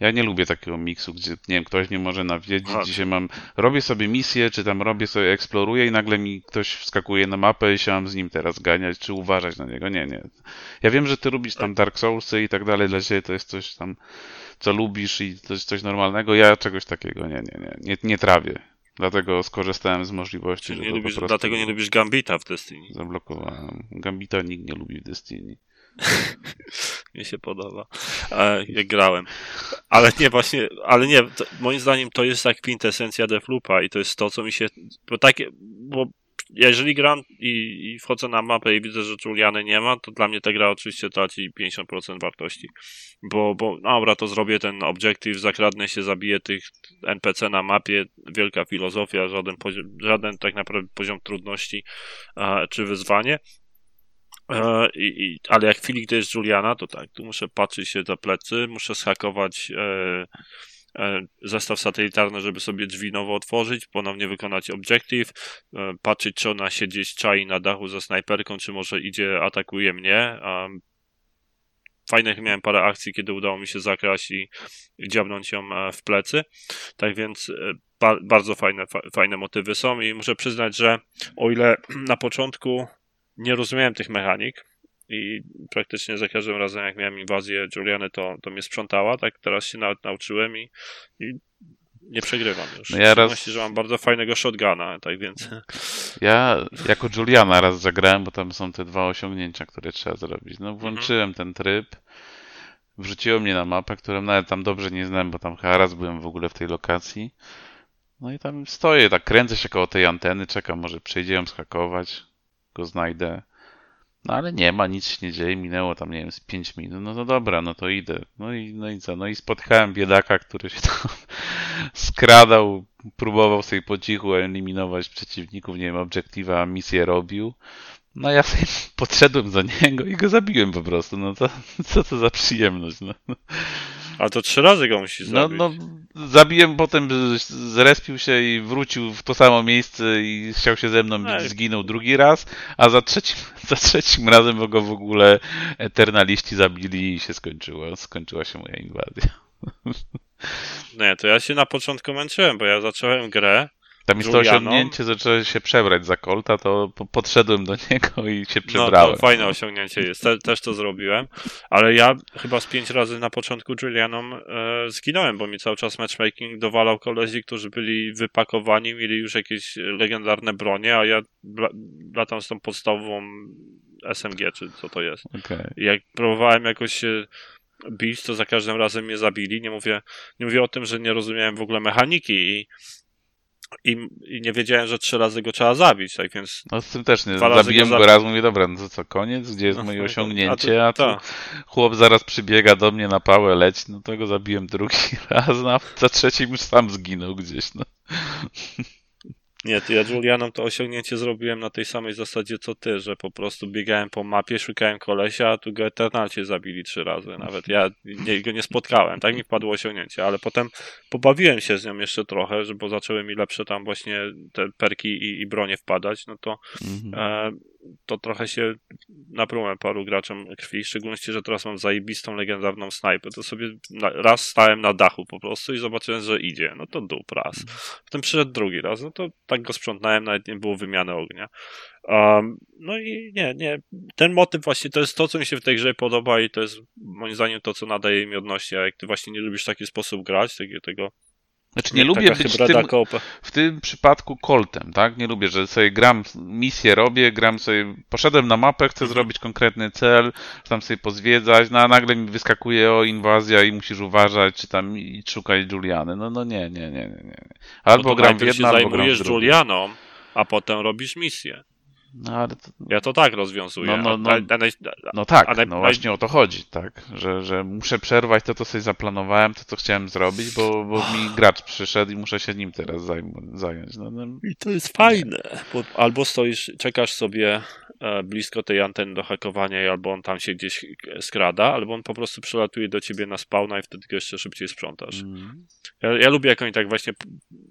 Ja nie lubię takiego miksu, gdzie, nie wiem, ktoś nie może nawiedzić, Aha. dzisiaj mam, robię sobie misję, czy tam robię sobie, eksploruję i nagle mi ktoś wskakuje na mapę i się mam z nim teraz ganiać, czy uważać na niego. Nie, nie. Ja wiem, że ty lubisz tam Dark Soulsy i tak dalej, dla ciebie to jest coś tam, co lubisz i to jest coś normalnego. Ja czegoś takiego nie, nie, nie, nie, nie trawię. Dlatego skorzystałem z możliwości, Czyli że nie lubisz, Dlatego nie lubisz Gambita w Destiny. Zablokowałem. Gambita nikt nie lubi w Destiny. [laughs] Mi się podoba. E, jak grałem. Ale nie, właśnie, ale nie, to, moim zdaniem to jest tak kwintesencja Defloopa i to jest to, co mi się, bo takie, bo jeżeli gram i, i, wchodzę na mapę i widzę, że Juliany nie ma, to dla mnie ta gra oczywiście traci 50% wartości. Bo, bo dobra, to zrobię ten obiektyw, zakradnę się, zabiję tych NPC na mapie, wielka filozofia, żaden, poziom, żaden tak naprawdę poziom trudności e, czy wyzwanie. E, i, ale jak w chwili, gdy jest Juliana, to tak, tu muszę patrzeć się za plecy, muszę schakować E, zestaw satelitarny, żeby sobie drzwi nowo otworzyć, ponownie wykonać obiektyw, e, patrzeć, czy ona się gdzieś czai na dachu ze snajperką, czy może idzie, atakuje mnie. Fajnych miałem parę akcji, kiedy udało mi się zakraść i dziabnąć ją e, w plecy. Tak więc bardzo fajne, fajne motywy są i muszę przyznać, że o ile [clears throat] na początku nie rozumiałem tych mechanik, i praktycznie za każdym razem, jak miałem inwazję Juliany, to, to mnie sprzątała, tak teraz się nawet nauczyłem i, i nie przegrywam już. No ja raz... że mam bardzo fajnego shotguna, tak więc... [laughs] Ja jako Juliana raz zagrałem, bo tam są te dwa osiągnięcia, które trzeba zrobić. No włączyłem mhm. ten tryb, wrzuciło mnie na mapę, którą nawet tam dobrze nie znałem, bo tam chyba raz byłem w ogóle w tej lokacji. No i tam stoję, tak kręcę się koło tej anteny, czekam, może przejdzie ją schakować, go znajdę. No ale nie ma, nic się nie dzieje, minęło tam, nie wiem, z 5 minut, no to dobra, no to idę. No i, no i co, no i spotkałem biedaka, który się tam [laughs] skradał, próbował sobie po cichu eliminować przeciwników, nie wiem, obiektywa, misję robił. No ja sobie [laughs] podszedłem za niego i go zabiłem po prostu, no to [laughs] co to za przyjemność, no. A to trzy razy go musisz no, zabić. No, zabiłem, potem zrespił się i wrócił w to samo miejsce i chciał się ze mną bić, zginął drugi raz, a za trzecim, [laughs] za trzecim razem go w ogóle eternaliści zabili i się skończyło. Skończyła się moja inwazja. [laughs] Nie, to ja się na początku męczyłem, bo ja zacząłem grę tam jest to osiągnięcie, zacząłem się przebrać za Colta, to podszedłem do niego i się przebrałem. No, to fajne osiągnięcie jest, Te, też to zrobiłem, ale ja chyba z pięć razy na początku Julianom e, zginąłem, bo mi cały czas matchmaking dowalał kolezi, którzy byli wypakowani, mieli już jakieś legendarne bronie, a ja latam z tą podstawową SMG, czy co to jest. Okay. I jak próbowałem jakoś się bić, to za każdym razem mnie zabili. Nie mówię, nie mówię o tym, że nie rozumiałem w ogóle mechaniki i i, i, nie wiedziałem, że trzy razy go trzeba zabić, tak więc... No z tym też nie, zabiłem go, go raz, mówię, dobra, no to co, koniec? Gdzie jest no, moje [laughs] osiągnięcie? A tu, a tu chłop zaraz przybiega do mnie na pałę, leć, no to go zabiłem drugi [laughs] raz, no, a za trzecim już sam zginął gdzieś, no. Nie, to ja Julianom to osiągnięcie zrobiłem na tej samej zasadzie co ty, że po prostu biegałem po mapie, szukałem kolesia, a tu go Eternalcie zabili trzy razy. Nawet ja nie, go nie spotkałem, tak mi wpadło osiągnięcie, ale potem pobawiłem się z nią jeszcze trochę, że bo zaczęły mi lepsze tam właśnie te perki i, i bronie wpadać, no to mhm. e, to trochę się naprułem paru graczom krwi, w szczególności, że teraz mam zajebistą, legendarną snajpę, to sobie raz stałem na dachu po prostu i zobaczyłem, że idzie, no to dup raz. Potem przyszedł drugi raz, no to tak go sprzątnąłem, nawet nie było wymiany ognia. Um, no i nie, nie, ten motyw właśnie to jest to, co mi się w tej grze podoba i to jest moim zdaniem to, co nadaje mi odności, a jak ty właśnie nie lubisz taki sposób grać, tego, tego znaczy nie, lubię być tym, w tym przypadku koltem, tak? Nie lubię, że sobie gram, misję robię, gram sobie, poszedłem na mapę, chcę mhm. zrobić konkretny cel, tam sobie pozwiedzać, no a nagle mi wyskakuje o inwazja i musisz uważać, czy tam i szukać Juliany. No, no nie, nie, nie, nie. nie. Albo no gram w jedno, albo gram w drugie. Julianą, a potem robisz misję. No, ale to... Ja to tak rozwiązuję. No, no, no, a, a, a, no tak, no właśnie o to chodzi, tak, że, że muszę przerwać to, co sobie zaplanowałem, to, co chciałem zrobić, bo, bo mi gracz przyszedł i muszę się nim teraz zająć. No, no. I to jest fajne, bo albo stoisz, czekasz sobie e, blisko tej anteny do hakowania i albo on tam się gdzieś skrada, albo on po prostu przelatuje do ciebie na spawna i wtedy go jeszcze szybciej sprzątasz. Mm. Ja, ja, lubię, jak oni tak właśnie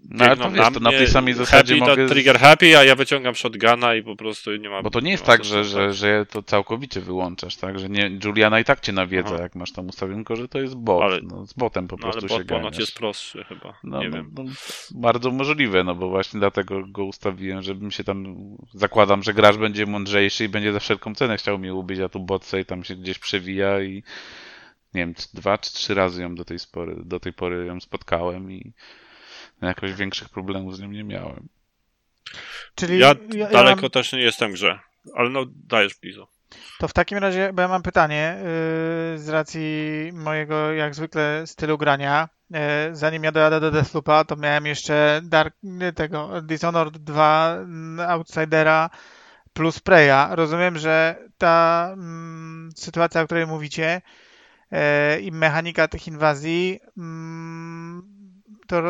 no, ale to, wiesz, na, to na tej samej zasadzie happy, mogę... trigger happy, a ja wyciągam shotguna i po prostu nie ma... Bo to nie jest tak, że, że, że to całkowicie wyłączasz, tak? Że nie, Juliana i tak cię nawiedza, Aha. jak masz tam ustawione, tylko że to jest bot. Ale, no, z botem po no, prostu ale bot się ponoć jest prostszy chyba, no, nie no, wiem. No, bardzo możliwe, no bo właśnie dlatego go ustawiłem, żebym się tam... Zakładam, że gracz będzie mądrzejszy i będzie za wszelką cenę chciał mnie ubić, a tu bot sobie tam się gdzieś przewija i nie wiem, dwa czy trzy razy ją do tej, spory, do tej pory ją spotkałem i jakoś większych problemów z nią nie miałem. Czyli ja, ja daleko mam... też nie jestem w grze, ale no dajesz blizu. To w takim razie, bo ja mam pytanie yy, z racji mojego jak zwykle stylu grania. Yy, zanim ja dojadę do Deathloopa, to miałem jeszcze Dark, tego Dishonored 2 mm, Outsidera plus Preya. Rozumiem, że ta mm, sytuacja, o której mówicie yy, i mechanika tych inwazji mm, to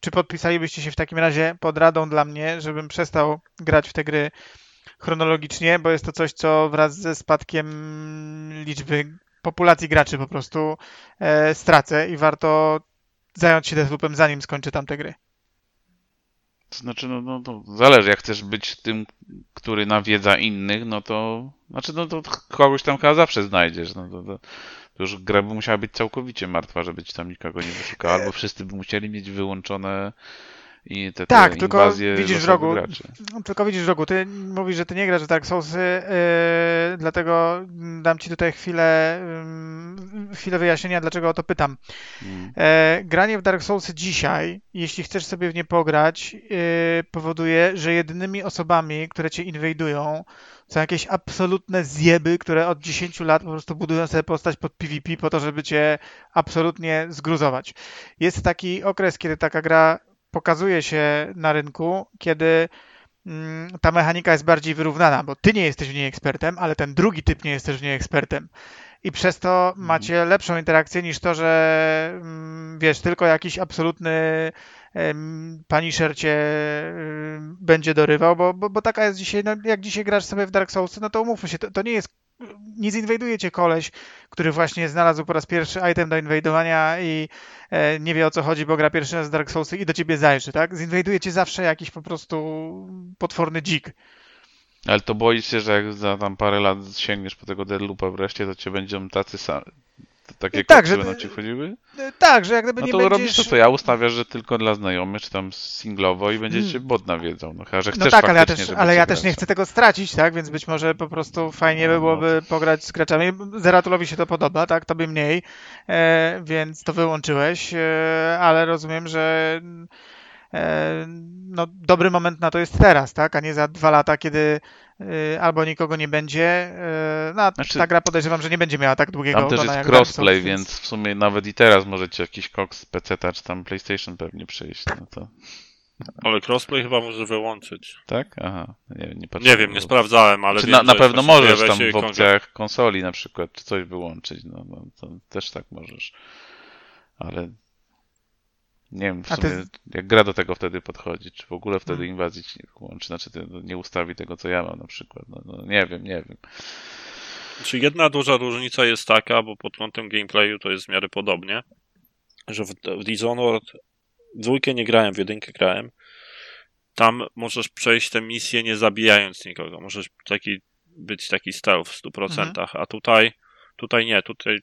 czy podpisalibyście się w takim razie pod radą dla mnie, żebym przestał grać w te gry chronologicznie, bo jest to coś, co wraz ze spadkiem liczby populacji graczy po prostu e, stracę i warto zająć się Deathloopem zanim skończę tamte gry. To znaczy, no, no to zależy, jak chcesz być tym, który nawiedza innych, no to znaczy, no to kogoś tam chyba zawsze znajdziesz, no to, to, już gra by musiała być całkowicie martwa, żeby ci tam nikogo nie wyszukał, albo wszyscy by musieli mieć wyłączone i te, te tak, tylko widzisz w rogu, graczy. tylko widzisz w rogu, ty mówisz, że ty nie grasz w Dark Soulsy, yy, dlatego dam ci tutaj chwilę, yy, chwilę wyjaśnienia, dlaczego o to pytam. Hmm. Yy, granie w Dark Soulsy dzisiaj, jeśli chcesz sobie w nie pograć, yy, powoduje, że jedynymi osobami, które cię inwajdują, są jakieś absolutne zjeby, które od 10 lat po prostu budują sobie postać pod PvP po to, żeby cię absolutnie zgruzować. Jest taki okres, kiedy taka gra pokazuje się na rynku, kiedy mm, ta mechanika jest bardziej wyrównana, bo ty nie jesteś w niej ekspertem, ale ten drugi typ nie jest też w niej ekspertem. I przez to mhm. macie lepszą interakcję niż to, że mm, wiesz, tylko jakiś absolutny Punisher cię będzie dorywał, bo, bo, bo taka jest dzisiaj, no jak dzisiaj grasz sobie w Dark Souls, no to umówmy się, to, to nie jest nie zinwajduje cię koleś, który właśnie znalazł po raz pierwszy item do inwajdowania i e, nie wie o co chodzi, bo gra pierwszy raz Dark Soulsy i do ciebie zajrzy, tak? Zinwajduje cię zawsze jakiś po prostu potworny dzik. Ale to boisz się, że jak za tam parę lat sięgniesz po tego Deadloopa wreszcie, to cię będą tacy sami, takie tak, że będą ci wchodziły? Tak, że jak gdyby no nie to będziesz... robisz to, co ja ustawiasz, że tylko dla znajomych, czy tam singlowo i będziecie hmm. bot nawiedzą. No chyba, że no chcesz no tak, ale ja też, ale ja też nie chcę tego stracić, tak? Więc być może po prostu fajnie by no, byłoby no. pograć z graczami. Zeratulowi się to podoba, tak? Tobie mniej, e, więc to wyłączyłeś, e, ale rozumiem, że e, no, dobry moment na to jest teraz, tak? A nie za dwa lata, kiedy albo nikogo nie będzie. Y, no, znaczy, ta gra podejrzewam, że nie będzie miała tak długiego Tam też jest crossplay, więc w sumie nawet i teraz możecie jakiś koks z PC czy tam PlayStation pewnie przejść. No to... Ale crossplay chyba może wyłączyć. Tak? Aha. Nie, nie, nie wiem, nie sprawdzałem, ale. Wiem, na, na pewno możesz tam w opcjach konsoli na przykład, czy coś wyłączyć. No, no to też tak możesz. Ale nie wiem w sumie, ty... jak gra do tego wtedy podchodzi, czy w ogóle wtedy hmm. inwazji ci nie włączy, znaczy nie ustawi tego, co ja mam na przykład. No, no nie wiem, nie wiem. Czy jedna duża różnica jest taka, bo pod kątem gameplayu to jest w miarę podobnie, że w, w Dishonored dwójkę nie grałem, w jedynkę grałem. Tam możesz przejść tę misję nie zabijając nikogo. Możesz taki, być taki stealth w 100%, mhm. a tutaj, tutaj nie. Tutaj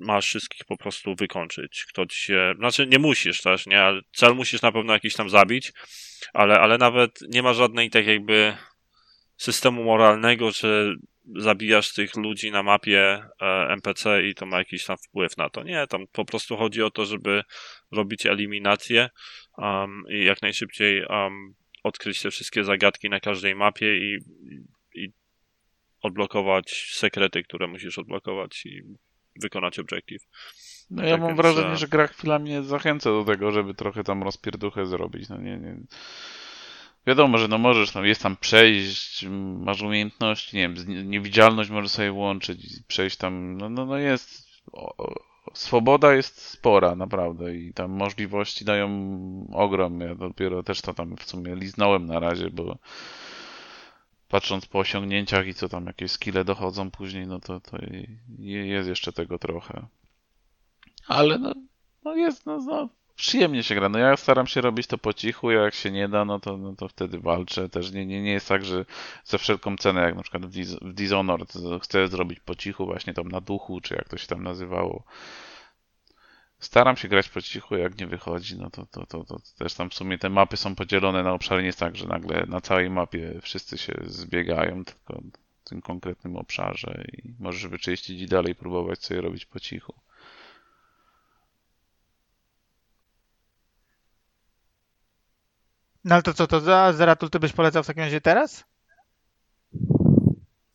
masz wszystkich po prostu wykończyć. Kto ci się, znaczy nie musisz też, nie, cel musisz na pewno jakiś tam zabić, ale, ale nawet nie ma żadnej tak jakby systemu moralnego, że zabijasz tych ludzi na mapie e, NPC i to ma jakiś tam wpływ na to. Nie, tam po prostu chodzi o to, żeby robić eliminację um, i jak najszybciej um, odkryć te wszystkie zagadki na każdej mapie i, i odblokować sekrety, które musisz odblokować i wykonać objective. No ja tak mam więc, wrażenie, że gra chwilami mnie zachęca do tego, żeby trochę tam rozpierduchę zrobić. No nie, nie. Wiadomo, że no możesz, no jest tam przejść, masz umiejętności, nie wiem, niewidzialność możesz sobie włączyć, przejść tam, no, no, no jest, o, swoboda jest spora, naprawdę i tam możliwości dają ogrom. Ja dopiero też to tam w sumie liznąłem na razie, bo patrząc po osiągnięciach i co tam jakieś skille dochodzą później, no to, to jest jeszcze tego trochę. Ale no, no jest, no, no, przyjemnie się gra. No ja staram się robić to po cichu, jak się nie da, no to, no to wtedy walczę. Też nie, nie, nie jest tak, że za wszelką cenę, jak na przykład w, w Dishonored chcę zrobić po cichu, właśnie tam na duchu, czy jak to się tam nazywało Staram się grać po cichu, jak nie wychodzi, no to, to, to, to też tam w sumie te mapy są podzielone na obszary. Nie jest tak, że nagle na całej mapie wszyscy się zbiegają, tylko w tym konkretnym obszarze i możesz wyczyścić i dalej próbować sobie robić po cichu. No ale to co, to za Zeratul ty byś polecał w takim razie teraz?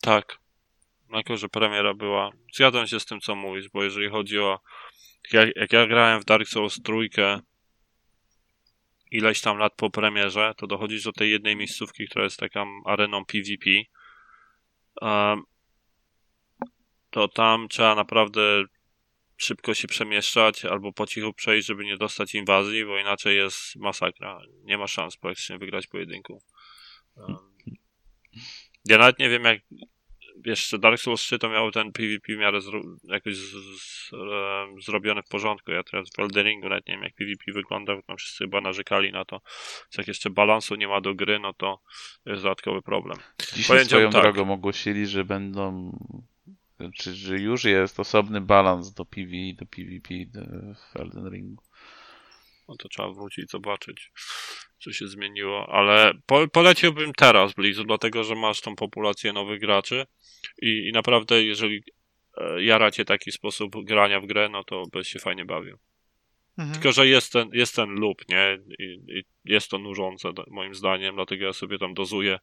Tak. Jako, że premiera była. Zgadzam się z tym, co mówisz, bo jeżeli chodzi o jak, jak ja grałem w Dark Souls trójkę ileś tam lat po premierze, to dochodzisz do tej jednej miejscówki, która jest taką areną PvP. To tam trzeba naprawdę szybko się przemieszczać albo po cichu przejść, żeby nie dostać inwazji, bo inaczej jest masakra. Nie ma szans praktycznie wygrać pojedynku. Ja nawet nie wiem, jak jeszcze Dark Souls 3 to miał ten PvP w miarę zro, jakoś z, z, e, zrobiony w porządku. Ja teraz w Elderingu nawet nie wiem jak PvP wygląda, bo tam wszyscy chyba narzekali na to. Jak jeszcze balansu nie ma do gry, no to jest dodatkowy problem. Dzisiaj swoją tak. drogą ogłosili, że będą czy że już jest osobny balans do PvE i do PvP w Elden Ringu. No to trzeba wrócić zobaczyć co się zmieniło, ale po, poleciłbym teraz Blizu, dlatego że masz tą populację nowych graczy i, i naprawdę jeżeli e, jaracie taki sposób grania w grę, no to byś się fajnie bawił. Mhm. Tylko, że jest ten, jest ten loop, nie? I, I, jest to nużące moim zdaniem, dlatego ja sobie tam dozuję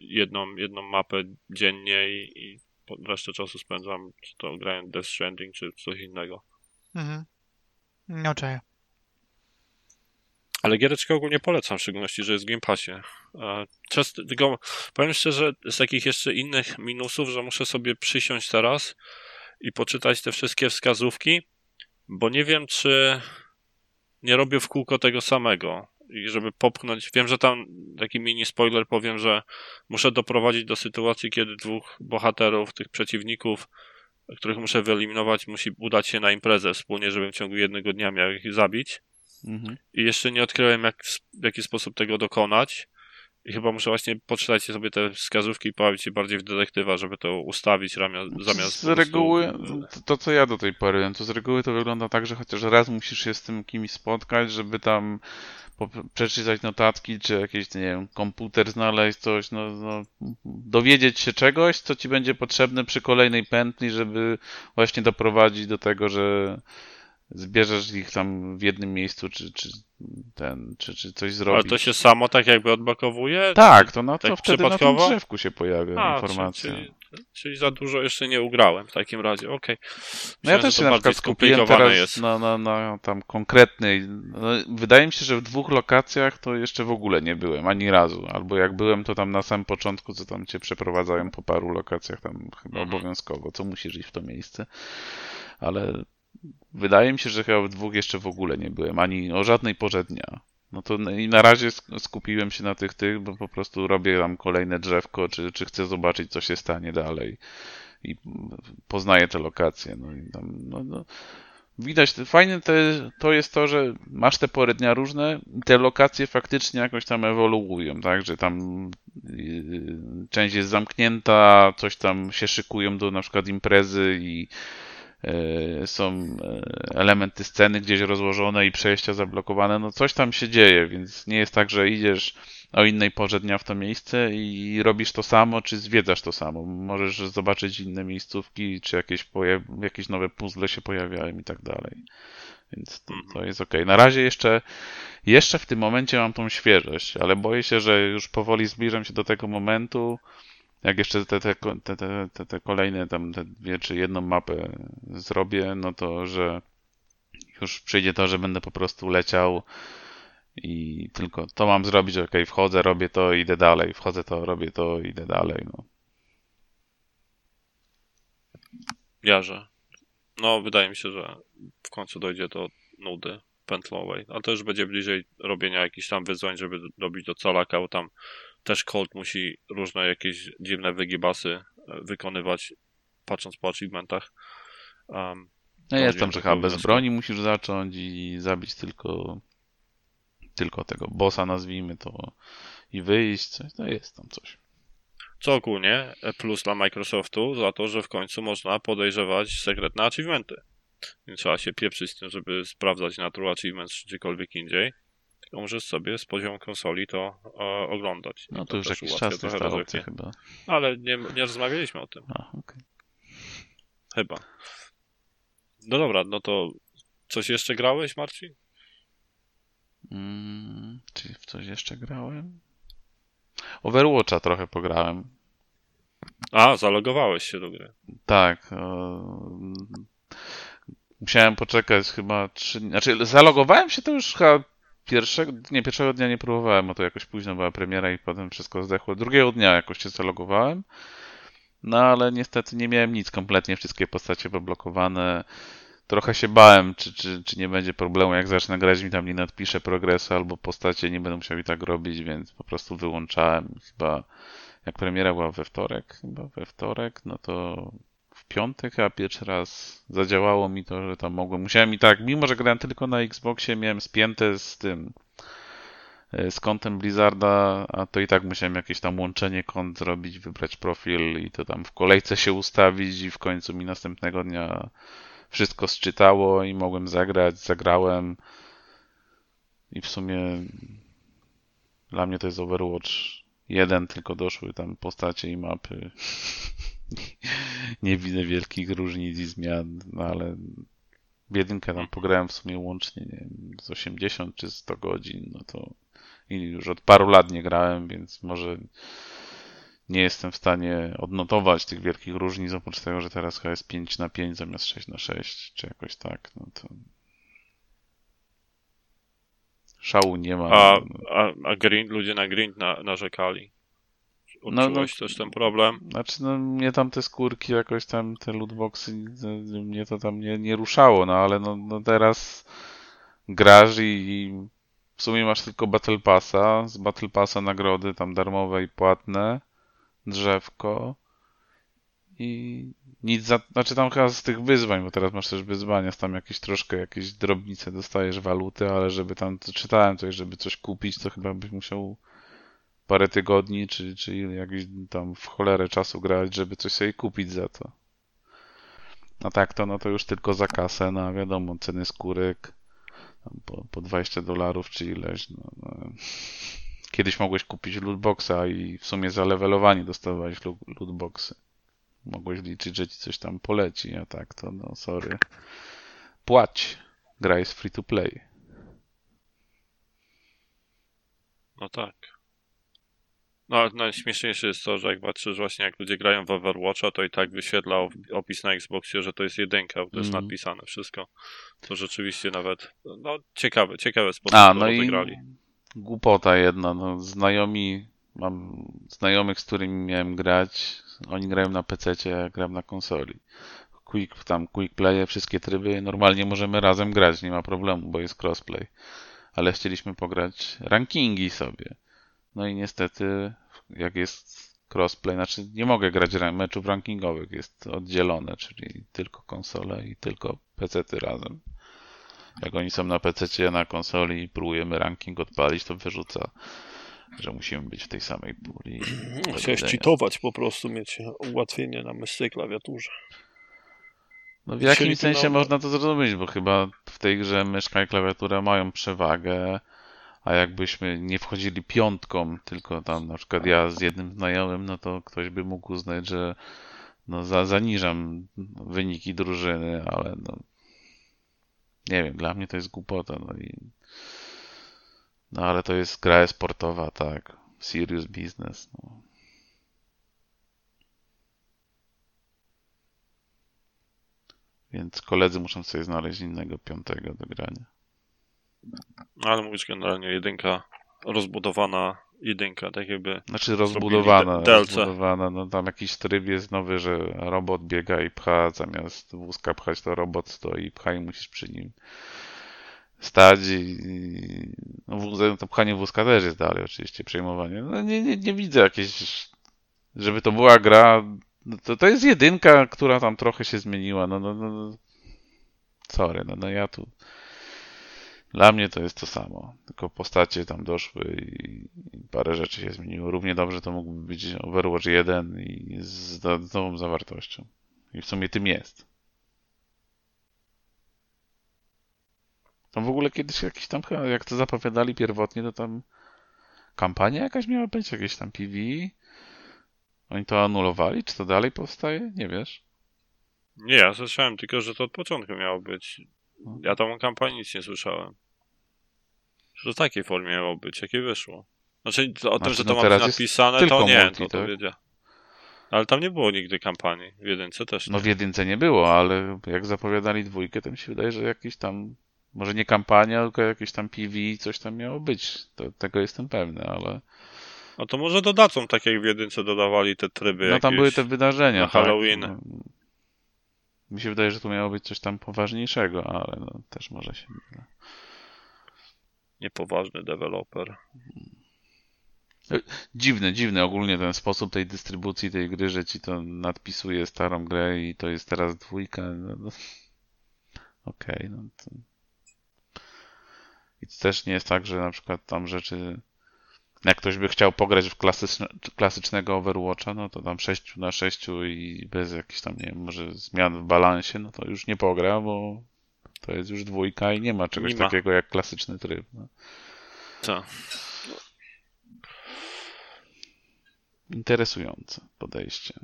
jedną, jedną mapę dziennie i, i resztę czasu spędzam, czy to grając Death Stranding, czy coś innego. Mhm. No cześć. Ale giereczkę ogólnie polecam, w szczególności, że jest w Game Passie. Często, tylko powiem szczerze, z takich jeszcze innych minusów, że muszę sobie przysiąść teraz i poczytać te wszystkie wskazówki, bo nie wiem, czy nie robię w kółko tego samego. i żeby popchnąć. Wiem, że tam taki mini spoiler powiem, że muszę doprowadzić do sytuacji, kiedy dwóch bohaterów, tych przeciwników, których muszę wyeliminować, musi udać się na imprezę wspólnie, żebym w ciągu jednego dnia miał ich zabić. Mhm. I jeszcze nie odkryłem, jak, w jaki sposób tego dokonać. I chyba muszę właśnie poczytać sobie te wskazówki i pojawić się bardziej w detektywa, żeby to ustawić zamiast... Z reguły, to co ja do tej pory wiem, to z reguły to wygląda tak, że chociaż raz musisz się z tym kimś spotkać, żeby tam przeczytać notatki, czy jakiś, nie wiem, komputer znaleźć, coś, no, no, dowiedzieć się czegoś, co ci będzie potrzebne przy kolejnej pętli, żeby właśnie doprowadzić do tego, że zbierzesz ich tam w jednym miejscu, czy, czy ten, czy, czy coś zrobić. Ale to się samo tak jakby odblokowuje? Tak, to na tak to wtedy na tym drzewku się pojawia A, informacja. Czyli, czyli, za dużo jeszcze nie ugrałem w takim razie, okej. Okay. No ja też się na przykład skupiłem teraz jest. Na, na, na tam konkretnej, no, wydaje mi się, że w dwóch lokacjach to jeszcze w ogóle nie byłem, ani razu, albo jak byłem to tam na samym początku, co tam cię przeprowadzają po paru lokacjach tam chyba mhm. obowiązkowo, co musisz iść w to miejsce, ale Wydaje mi się, że chyba w dwóch jeszcze w ogóle nie byłem, ani o żadnej porze dnia. No to na razie skupiłem się na tych tych, bo po prostu robię tam kolejne drzewko, czy, czy chcę zobaczyć, co się stanie dalej. I poznaję te lokacje. No i tam, no, no. Widać, fajne te, to jest to, że masz te pory dnia różne te lokacje faktycznie jakoś tam ewoluują, tak, że tam yy, część jest zamknięta, coś tam się szykują do na przykład imprezy i są e, elementy sceny gdzieś rozłożone i przejścia zablokowane, no coś tam się dzieje, więc nie jest tak, że idziesz o innej porze dnia w to miejsce i robisz to samo, czy zwiedzasz to samo. Możesz zobaczyć inne miejscówki, czy jakieś, jakieś nowe puzzle się pojawiają i tak dalej. Więc to, to jest ok. Na razie jeszcze, jeszcze w tym momencie mam tą świeżość, ale boję się, że już powoli zbliżam się do tego momentu, jak jeszcze te, te, te, te, kolejne tam te dwie czy jedną mapę zrobię, no to że już przyjdzie to, że będę po prostu leciał i tylko to mam zrobić, ok, wchodzę, robię to, idę dalej, wchodzę to, robię to, idę dalej, no. Jarze. No, wydaje mi się, że w końcu dojdzie do nudy pętlowej, ale to już będzie bliżej robienia jakichś tam wyzwań, żeby dobić do calaka, bo tam też Colt musi różne jakieś dziwne wygibasy e, wykonywać, patrząc po achievementach. Um, no jest tam, że chyba bez broni musisz zacząć i zabić tylko tylko tego bossa, nazwijmy to, i wyjść. Coś, no jest tam coś. Co ogólnie e, plus dla Microsoftu za to, że w końcu można podejrzewać sekretne achievementy. Nie trzeba się pieprzyć z tym, żeby sprawdzać na True Achievements czy gdziekolwiek indziej możesz sobie z poziomu konsoli to e, oglądać. No to, to już jakiś czas jest ta opcja chyba. Ale nie, nie rozmawialiśmy o tym. A, okay. Chyba. No dobra, no to coś jeszcze grałeś, Marcin? Mm, czy w coś jeszcze grałem? Overwatcha trochę pograłem. A, zalogowałeś się do gry. Tak. O... Musiałem poczekać chyba trzy... Znaczy, zalogowałem się to już chyba pierwszego, nie, pierwszego dnia nie próbowałem, bo to jakoś późno była premiera i potem wszystko zdechło. Drugiego dnia jakoś się zalogowałem, no ale niestety nie miałem nic kompletnie, wszystkie postacie poblokowane. Trochę się bałem, czy, czy, czy nie będzie problemu, jak zacznę grać, mi tam nie nadpisze progresu, albo postacie nie będą musiały tak robić, więc po prostu wyłączałem. Chyba jak premiera była we wtorek, chyba we wtorek, no to piątek, a pierwszy raz zadziałało mi to, że tam mogłem. Musiałem i tak, mimo że grałem tylko na Xboxie, miałem spięte z tym e, z kontem Blizzarda, a to i tak musiałem jakieś tam łączenie kont zrobić, wybrać profil i to tam w kolejce się ustawić i w końcu mi następnego dnia wszystko sczytało i mogłem zagrać, zagrałem i w sumie dla mnie to jest Overwatch jeden, tylko doszły tam postacie i mapy. [laughs] [laughs] nie widzę wielkich różnic i zmian, no ale w jedynkę tam pograłem w sumie łącznie, nie wiem, z 80 czy 100 godzin, no to i już od paru lat nie grałem, więc może nie jestem w stanie odnotować tych wielkich różnic, oprócz tego, że teraz chyba jest 5 na 5 zamiast 6 na 6, czy jakoś tak, no to szału nie ma. A, a, a green, ludzie na green na, narzekali. No, no, też ten problem? Znaczy, no mnie tam te skórki, jakoś tam te lootboxy, mnie to tam nie, nie ruszało, no ale no, no teraz grasz i, i w sumie masz tylko Battle Passa, z Battle Passa nagrody tam darmowe i płatne, drzewko i nic za, znaczy tam chyba z tych wyzwań, bo teraz masz też wyzwania, tam jakieś troszkę, jakieś drobnice dostajesz waluty, ale żeby tam, czytałem coś, żeby coś kupić, to chyba byś musiał parę tygodni, czy, czy jakiś tam w cholerę czasu grać, żeby coś sobie kupić za to. No tak, to no to już tylko za kasę, no wiadomo, ceny skórek po, po 20 dolarów czy ileś. No, no. Kiedyś mogłeś kupić lootboxa i w sumie za levelowanie dostawałeś lootboxy. Mogłeś liczyć, że ci coś tam poleci, a tak to no sorry. Płać. Gra jest free to play. No tak. No, najśmieszniejsze jest to, że jak patrzysz właśnie jak ludzie grają w Overwatcha, to i tak wyświetla opis na Xboxie, że to jest jedynka, bo to jest mm. napisane wszystko. To rzeczywiście nawet, no ciekawe, ciekawe sposób A, no i głupota jedna, no znajomi, mam znajomych, z którymi miałem grać, oni grają na PC, ja gram na konsoli. Quick, tam quick play, wszystkie tryby, normalnie możemy razem grać, nie ma problemu, bo jest crossplay. Ale chcieliśmy pograć rankingi sobie. No i niestety, jak jest crossplay, znaczy nie mogę grać meczów rankingowych, jest oddzielone, czyli tylko konsole i tylko PC-ty razem. Jak oni są na PC, na konsoli i próbujemy ranking odpalić, to wyrzuca, że musimy być w tej samej puli. Chciałeś cheatować po prostu, mieć ułatwienie na myszce klawiaturze. No w jakimś sensie można to zrozumieć, bo chyba w tej grze myszka i klawiatura mają przewagę a jakbyśmy nie wchodzili piątką, tylko tam na przykład ja z jednym znajomym, no to ktoś by mógł uznać, że no za, zaniżam wyniki drużyny, ale no nie wiem, dla mnie to jest głupota, no i no ale to jest gra sportowa, tak, serious business, no. Więc koledzy muszą sobie znaleźć innego piątego do grania. No, ale mówisz generalnie jedynka rozbudowana jedynka, tak jakby. Znaczy rozbudowana, rozbudowana. No tam jakiś tryb jest nowy, że robot biega i pcha, zamiast wózka pchać, to robot stoi i pcha i musisz przy nim stać i, no, to pchanie wózka też jest dalej oczywiście przejmowanie. No, nie, nie, nie widzę jakiejś, żeby to była gra, no, to, to jest jedynka, która tam trochę się zmieniła, no, no, no sorry, no, no ja tu dla mnie to jest to samo, tylko postacie tam doszły i parę rzeczy się zmieniło. Równie dobrze to mógłby być Overwatch 1 i z, nową zawartością. I w sumie tym jest. Tam w ogóle kiedyś jakiś tam, jak to zapowiadali pierwotnie, to tam kampania jakaś miała być, jakieś tam PV. Oni to anulowali? Czy to dalej powstaje? Nie wiesz? Nie, ja słyszałem tylko, że to od początku miało być. No. Ja tam o kampanii nic nie słyszałem. Że w takiej formie miało być, jakie wyszło. Znaczy, o tym, że to no ma być napisane, to nie, multi, to, to tak? wiedziałem. Ale tam nie było nigdy kampanii. W jedynce też nie. No w jedynce nie było, ale jak zapowiadali dwójkę, to mi się wydaje, że jakiś tam, może nie kampania, tylko jakieś tam PV, coś tam miało być. To, tego jestem pewny, ale... No to może dodadzą, tak jak w jedynce dodawali te tryby No tam były te wydarzenia, na tak. Halloween. No, mi się wydaje, że tu miało być coś tam poważniejszego, ale no, też może się mylę niepoważny deweloper. Dziwny, dziwny ogólnie ten sposób tej dystrybucji tej gry, że ci to nadpisuje starą grę i to jest teraz dwójka. No, no. Okej, okay, no to... I to też nie jest tak, że na przykład tam rzeczy jak ktoś by chciał pograć w klasyczne, klasycznego Overwatcha, no to tam 6 na 6 i bez jakichś tam, nie wiem, może zmian w balansie, no to już nie pogra, bo to jest już dwójka i nie ma czegoś nie ma. takiego jak klasyczny tryb. No. Co? Interesujące podejście.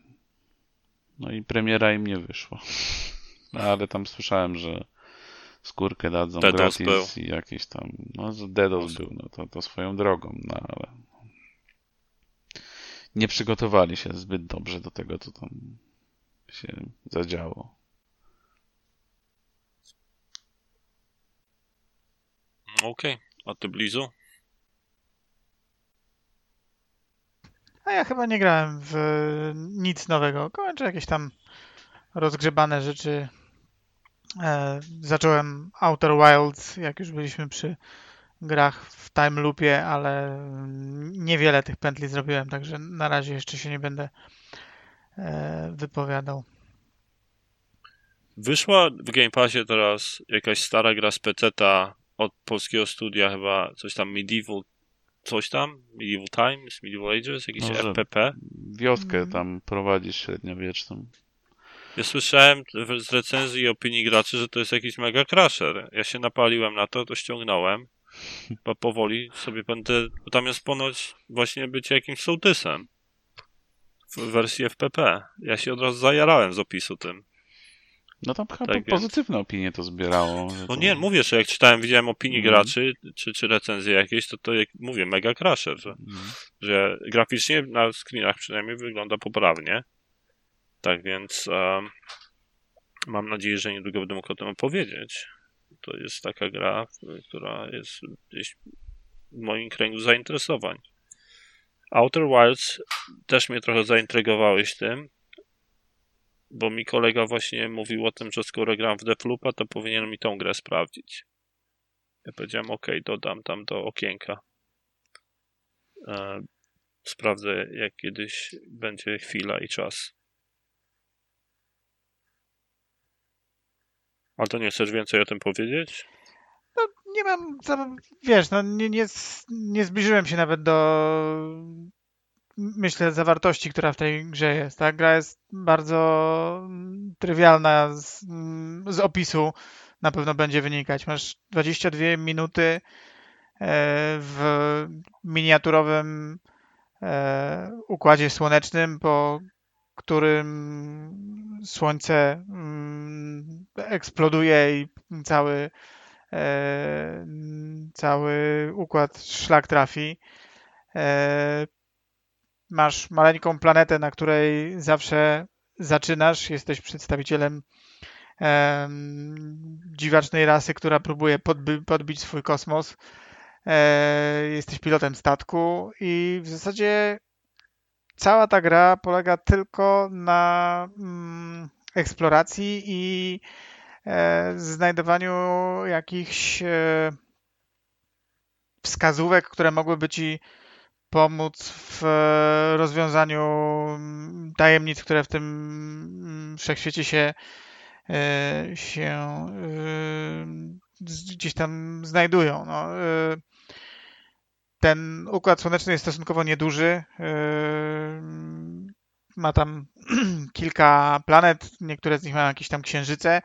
No i premiera im nie wyszło. [laughs] No, ale tam słyszałem, że skórkę dadzą Dedos gratis był. i jakieś tam. No, Dedos był, no to, to swoją drogą, no ale. Nie przygotowali się zbyt dobrze do tego, co tam się zadziało. Okej, okay. a ty Blizu? A ja chyba nie grałem w nic nowego. Kończę jakieś tam rozgrzebane rzeczy. E, zacząłem Outer Wilds, jak już byliśmy przy grach w time loopie, ale niewiele tych pętli zrobiłem, także na razie jeszcze się nie będę e, wypowiadał. Wyszła w Game Passie teraz jakaś stara gra z PC-ta od polskiego studia chyba, coś tam Medieval, coś tam, Medieval Times, Medieval Ages, jakiś Może FPP. Wioskę tam prowadzisz średniowieczną. Ja słyszałem z recenzji i opinii graczy, że to jest jakiś mega crasher. Ja się napaliłem na to, to ściągnąłem. Bo powoli sobie będę, bo tam jest ponoć właśnie być jakimś sołtysem w wersji FPP. Ja się od razu zajarałem z opisu tym. No tam chyba tak pozytywne więc... opinie to zbierało. No to... nie, mówię, że jak czytałem, widziałem opinie mm. graczy, czy, czy recenzje jakieś, to to jak mówię, mega crasher, że, mm. że graficznie na screenach przynajmniej wygląda poprawnie. Tak więc um, mam nadzieję, że niedługo będę mógł o tym opowiedzieć. To jest taka gra, która jest gdzieś w moim kręgu zainteresowań. Outer Wilds też mnie trochę zaintrygowałeś tym, bo mi kolega właśnie mówił o tym, że skoro gram w Deathloopa, to powinien mi tą grę sprawdzić. Ja powiedziałem, ok, dodam tam do okienka. E, sprawdzę, jak kiedyś będzie chwila i czas. Ale to nie chcesz więcej o tym powiedzieć? No, nie mam, wiesz, no nie, nie, nie zbliżyłem się nawet do myślę, zawartości, która w tej grze jest. Ta gra jest bardzo trywialna z, z opisu, na pewno będzie wynikać. Masz 22 minuty e, w miniaturowym e, układzie słonecznym, po którym słońce mm, eksploduje i cały, e, cały układ szlak trafi. Masz maleńką planetę, na której zawsze zaczynasz. Jesteś przedstawicielem dziwacznej rasy, która próbuje podbi podbić swój kosmos. E, jesteś pilotem statku i w zasadzie cała ta gra polega tylko na mm, eksploracji i e, znajdowaniu jakichś e, wskazówek, które mogłyby ci pomóc w rozwiązaniu tajemnic, które w tym wszechświecie się, e, się e, gdzieś tam znajdują. No, ten układ słoneczny jest stosunkowo nieduży. Ma tam [clears throat] kilka planet, niektóre z nich mają jakieś tam księżyce. E,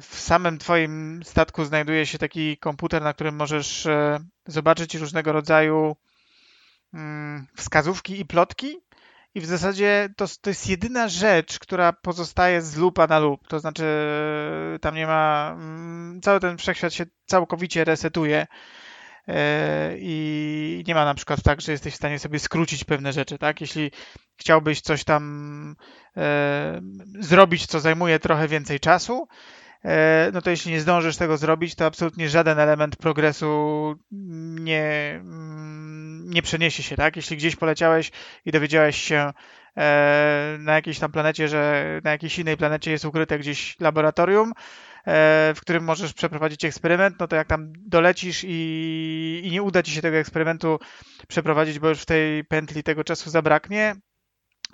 w samym Twoim statku znajduje się taki komputer, na którym możesz e, zobaczyć różnego rodzaju wskazówki i plotki. I w zasadzie to, to jest jedyna rzecz, która pozostaje z lupa na loop. To znaczy, tam nie ma. Mm, cały ten wszechświat się całkowicie resetuje. E, i nie ma na przykład tak, że jesteś w stanie sobie skrócić pewne rzeczy, tak? Jeśli chciałbyś coś tam e, zrobić, co zajmuje trochę więcej czasu, e, no to jeśli nie zdążysz tego zrobić, to absolutnie żaden element progresu nie, mm, nie przeniesie się, tak? Jeśli gdzieś poleciałeś i dowiedziałeś się na jakiejś tam planecie, że na jakiejś innej planecie jest ukryte gdzieś laboratorium, w którym możesz przeprowadzić eksperyment, no to jak tam dolecisz i, i nie uda ci się tego eksperymentu przeprowadzić, bo już w tej pętli tego czasu zabraknie,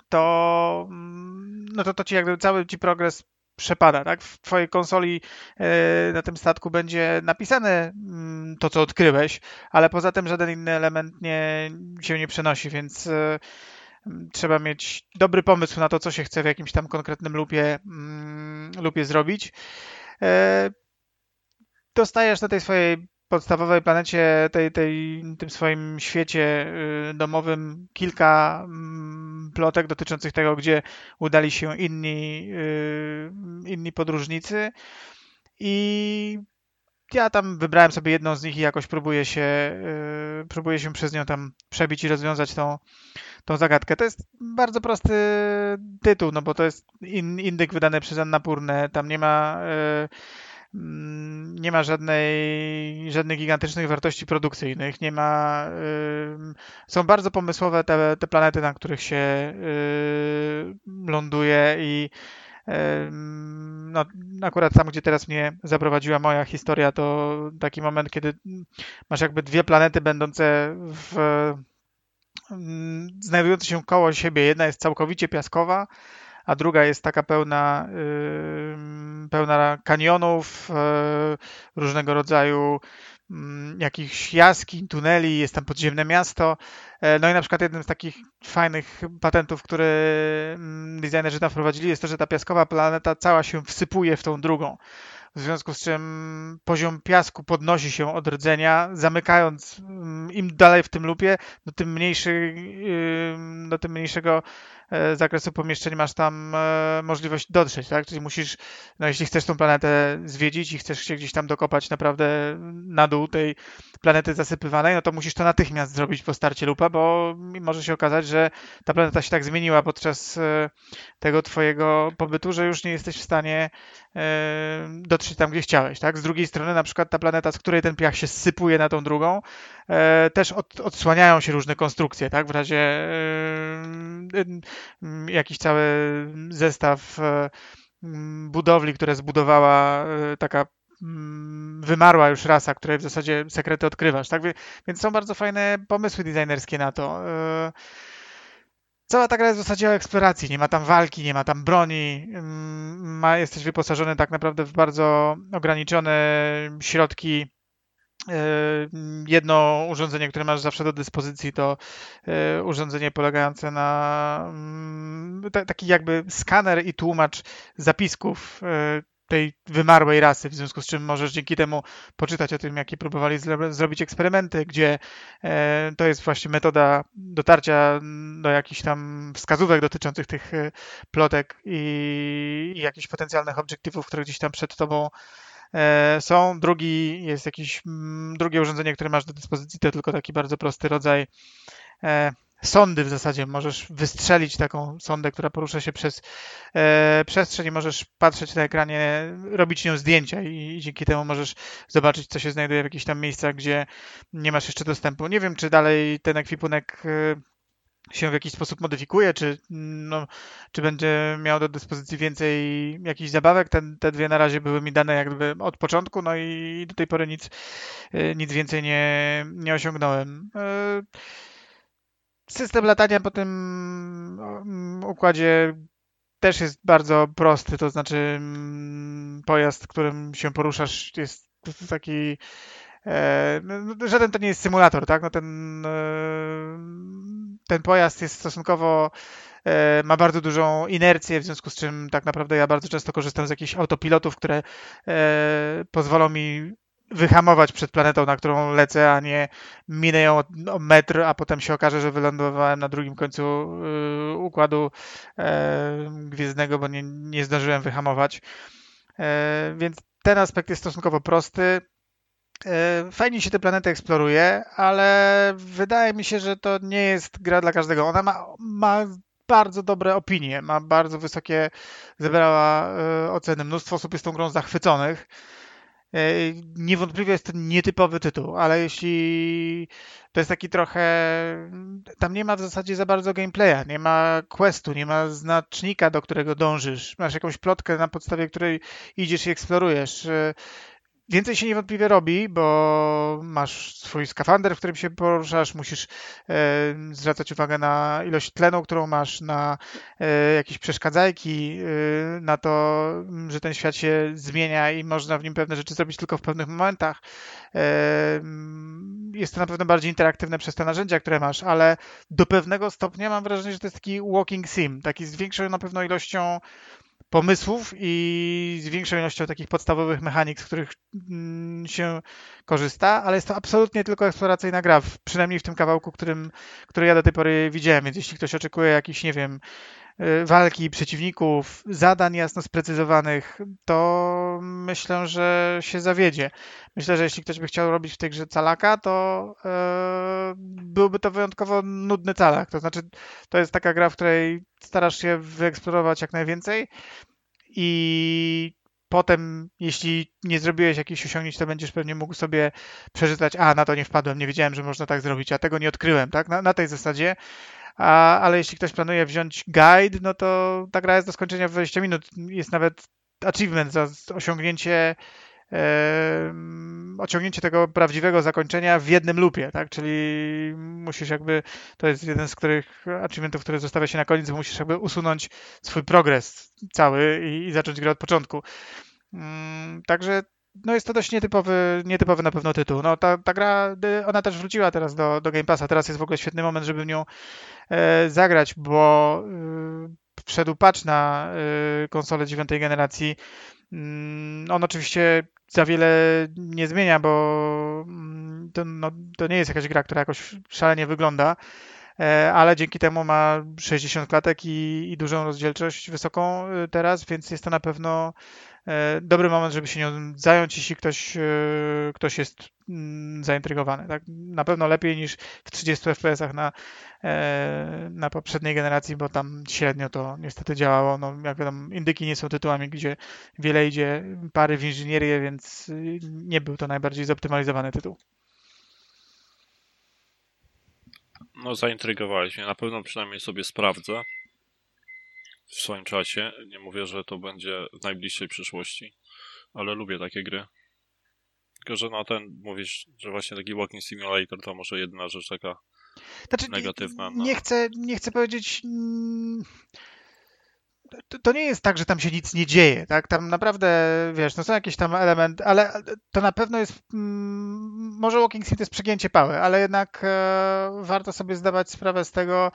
to, mm, no to, to ci jakby cały ci progres przepada, tak? W twojej konsoli e, na tym statku będzie napisane mm, to, co odkryłeś, ale poza tym żaden inny element nie, się nie przenosi, więc e, trzeba mieć dobry pomysł na to, co się chce w jakimś tam konkretnym lupie, mm, lupie zrobić. E, dostajesz na tej swojej podstawowej planecie, tej, tej, tym swoim świecie y, domowym kilka mm, plotek dotyczących tego, gdzie udali się inni, y, inni podróżnicy. I ja tam wybrałem sobie jedną z nich i jakoś próbuję się, y, próbuję się przez nią tam przebić i rozwiązać tą, tą zagadkę. To jest bardzo prosty tytuł, no bo to jest in, indyk wydany przez Annapurnę, tam nie ma mm, nie ma żadnej, żadnych gigantycznych wartości produkcyjnych, nie ma, są bardzo pomysłowe te, te planety, na których się ląduje i no, akurat tam, gdzie teraz mnie zaprowadziła moja historia, to taki moment, kiedy masz jakby dwie planety będące w znajdujące się koło siebie. Jedna jest całkowicie piaskowa, a druga jest taka pełna, pełna kanionów, yy, różnego rodzaju jakichś jaskiń, tuneli, jest tam podziemne miasto. E, no i na przykład jednym z takich fajnych patentów, które mm, designerzy tam wprowadzili, jest to, że ta piaskowa planeta cała się wsypuje w tą drugą. W związku z czym poziom piasku podnosi się od rdzenia, zamykając mm, im dalej w tym lupie, do tym, mniejszy, do tym mniejszego zakresu pomieszczeń masz tam e, możliwość dotrzeć, tak? Czyli musisz, no jeśli chcesz tą planetę zwiedzić i chcesz się gdzieś tam dokopać naprawdę na dół tej planety zasypywanej, no to musisz to natychmiast zrobić po starcie lupa, bo może się okazać, że ta planeta się tak zmieniła podczas e, tego twojego pobytu, że już nie jesteś w stanie dotrzeć tam, gdzie chciałeś, tak? Z drugiej strony na przykład ta planeta, z której ten piach się sypuje na tą drugą, też od, odsłaniają się różne konstrukcje, tak? W razie jakiś cały zestaw e, budowli, które zbudowała e, taka wymarła już rasa, której w zasadzie sekrety odkrywasz, tak? Więc są bardzo fajne pomysły designerskie na to. E, cała ta gra jest w zasadzie o eksploracji. Nie ma tam walki, nie ma tam broni. Ma, jesteś wyposażony tak naprawdę w bardzo ograniczone środki E, jedno urządzenie, które masz zawsze do dyspozycji, to e, urządzenie polegające na mm, taki jakby skaner i tłumacz zapisków e, tej wymarłej rasy, w związku z czym możesz dzięki temu poczytać o tym, jakie próbowali zrobić eksperymenty, gdzie to jest właśnie metoda dotarcia do jakichś tam wskazówek dotyczących tych plotek i, i jakichś potencjalnych obiektywów, które gdzieś tam przed tobą E, są. Drugi jest jakieś mm, drugie urządzenie, które masz do dyspozycji, to tylko taki bardzo prosty rodzaj e, sondy w zasadzie. Możesz wystrzelić taką sondę, która porusza się przez e, przestrzeń i możesz patrzeć na ekranie, robić nią zdjęcia i, i, dzięki temu możesz zobaczyć, co się znajduje w jakichś tam miejscach, gdzie nie masz jeszcze dostępu. Nie wiem, czy dalej ten ekwipunek się w jakiś sposób modyfikuje, czy, no, czy będzie miał do dyspozycji więcej jakichś zabawek. Ten, te dwie na razie były mi dane jakby od początku, no i do tej pory nic, y, nic więcej nie, nie osiągnąłem. Y, system latania po tym mm, układzie też jest bardzo prosty, to znaczy mm, pojazd, którym się poruszasz jest taki no, no, żaden to nie jest symulator, tak? No ten, e, ten pojazd jest stosunkowo e, ma bardzo dużą inercję, w związku z czym tak naprawdę ja bardzo często korzystam z jakichś autopilotów, które pozwolą mi wyhamować przed planetą, na którą lecę, a nie minę ją o metr, a potem się okaże, że wylądowałem na drugim końcu układu gwiezdnego, bo nie, nie zdążyłem wyhamować. Więc ten aspekt jest stosunkowo prosty. E, fajnie się te planety eksploruje, ale wydaje mi się, że to nie jest gra dla każdego. Ona ma, ma bardzo dobre opinie, ma bardzo wysokie, zebrała e, oceny. Mnóstwo osób jest tą grą zachwyconych. E, niewątpliwie jest to nietypowy tytuł, ale jeśli to jest taki trochę. Tam nie ma w zasadzie za bardzo gameplaya, nie ma questu, nie ma znacznika, do którego dążysz. Masz jakąś plotkę, na podstawie której idziesz i eksplorujesz. Więcej się niewątpliwie robi, bo masz swój skafander, w którym się poruszasz, musisz e, zwracać uwagę na ilość tlenu, którą masz, na e, jakieś przeszkadzajki, e, na to, że ten świat się zmienia i można w nim pewne rzeczy zrobić tylko w pewnych momentach. Jest to na pewno bardziej interaktywne przez te narzędzia, które masz, ale do pewnego stopnia mam wrażenie, że to jest taki walking sim, taki z większą na pewno ilością pomysłów i z większą ilością takich podstawowych mechanik, z których mm, się korzysta, ale jest to absolutnie tylko eksploracyjna gra, przynajmniej w tym kawałku, którym, który ja do tej pory widziałem, więc jeśli ktoś oczekuje jakiś, nie wiem, walki przeciwników, zadań jasno sprecyzowanych, to myślę, że się zawiedzie. Myślę, że jeśli ktoś by chciał robić w tej grze calaka, to yy, byłby to wyjątkowo nudny calak. To znaczy, to jest taka gra, w której starasz się wyeksplorować jak najwięcej i potem, jeśli nie zrobiłeś jakichś osiągnięć, to będziesz pewnie mógł sobie przeczytać, a na to nie wpadłem, nie wiedziałem, że można tak zrobić, a tego nie odkryłem, tak? Na, na tej zasadzie. A, ale jeśli ktoś planuje wziąć guide, no to ta gra jest do skończenia w 20 minut. Jest nawet achievement za osiągnięcie osiągnięcie tego prawdziwego zakończenia w jednym lupie, tak? Czyli musisz jakby, to jest jeden z których achievementów, który zostawia się na koniec, bo musisz jakby usunąć swój progres cały i, i zacząć grę od początku. Mm, także no jest to dość nietypowy, nietypowy na pewno tytuł. No ta, ta gra, ona też wróciła teraz do, do Game Passa. Teraz jest w ogóle świetny moment, żeby w nią e, zagrać, bo e, wszedł patch na e, konsolę dziewiątej generacji. Mm, on oczywiście za wiele nie zmienia, bo mm, to, no, to nie jest jakaś gra, która jakoś szalenie wygląda, e, ale dzięki temu ma 60 klatek i, i dużą rozdzielczość wysoką teraz, więc jest to na pewno dobry moment, żeby się nią zająć, jeśli ktoś, e, ktoś jest mm, zaintrygowany. Tak? Na pewno lepiej niż w 30 FPS-ach na, e, na poprzedniej generacji, bo tam średnio to niestety działało. No, jak wiadomo, indyki nie są tytułami, gdzie wiele idzie pary w inżynierię, więc nie był to najbardziej zoptymalizowany tytuł. No, zaintrygowałeś mnie. Na pewno przynajmniej sobie sprawdzę w swoim czasie. Nie mówię, że to będzie w najbliższej przyszłości, ale lubię takie gry. Tylko, że no ten, mówisz, że właśnie taki walking simulator to może jedna rzecz taka znaczy, negatywna. No. Nie, chcę, nie chcę powiedzieć... Mm, to, to, nie jest tak, że tam się nic nie dzieje, tak? Tam naprawdę, wiesz, no są jakieś tam elementy, ale to na pewno jest, mm, może Walking Sim to jest przegięcie pały, ale jednak e, warto sobie zdawać sprawę z tego,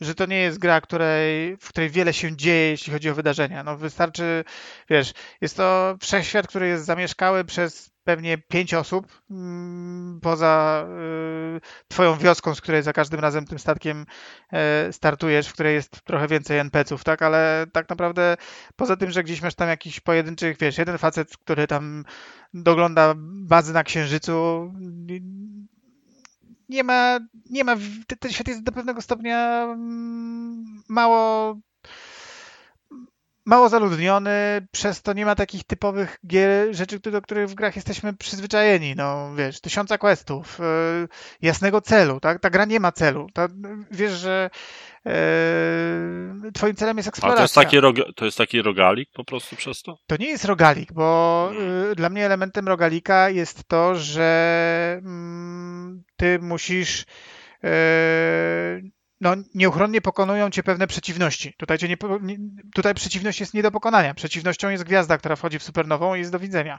że to nie jest gra, której, w której wiele się dzieje, jeśli chodzi o wydarzenia. No wystarczy, wiesz, jest to wszechświat, który jest zamieszkały przez pewnie pięć osób mm, poza y, twoją wioską, z której za każdym razem tym statkiem y, startujesz, w której jest trochę więcej NPC-ów, tak? Ale tak naprawdę poza tym, że gdzieś masz tam jakiś pojedynczych, wiesz, jeden facet, który tam dogląda bazy na Księżycu, nie ma, nie ma, ten świat jest do pewnego stopnia mm, mało mało zaludniony, przez to nie ma takich typowych gier, rzeczy, do których w grach jesteśmy przyzwyczajeni. No, wiesz, tysiąca questów, yy, jasnego celu, tak? Ta gra nie ma celu. Ta, wiesz, że yy, twoim celem jest eksploracja. A to jest, taki rog, to jest taki rogalik po prostu przez to? To nie jest rogalik, bo yy, dla mnie elementem rogalika jest to, że mm, ty musisz no, nieuchronnie pokonują cię pewne przeciwności. Tutaj, cię nie, tutaj przeciwność jest nie do pokonania. Przeciwnością jest gwiazda, która wchodzi w supernową i jest do widzenia.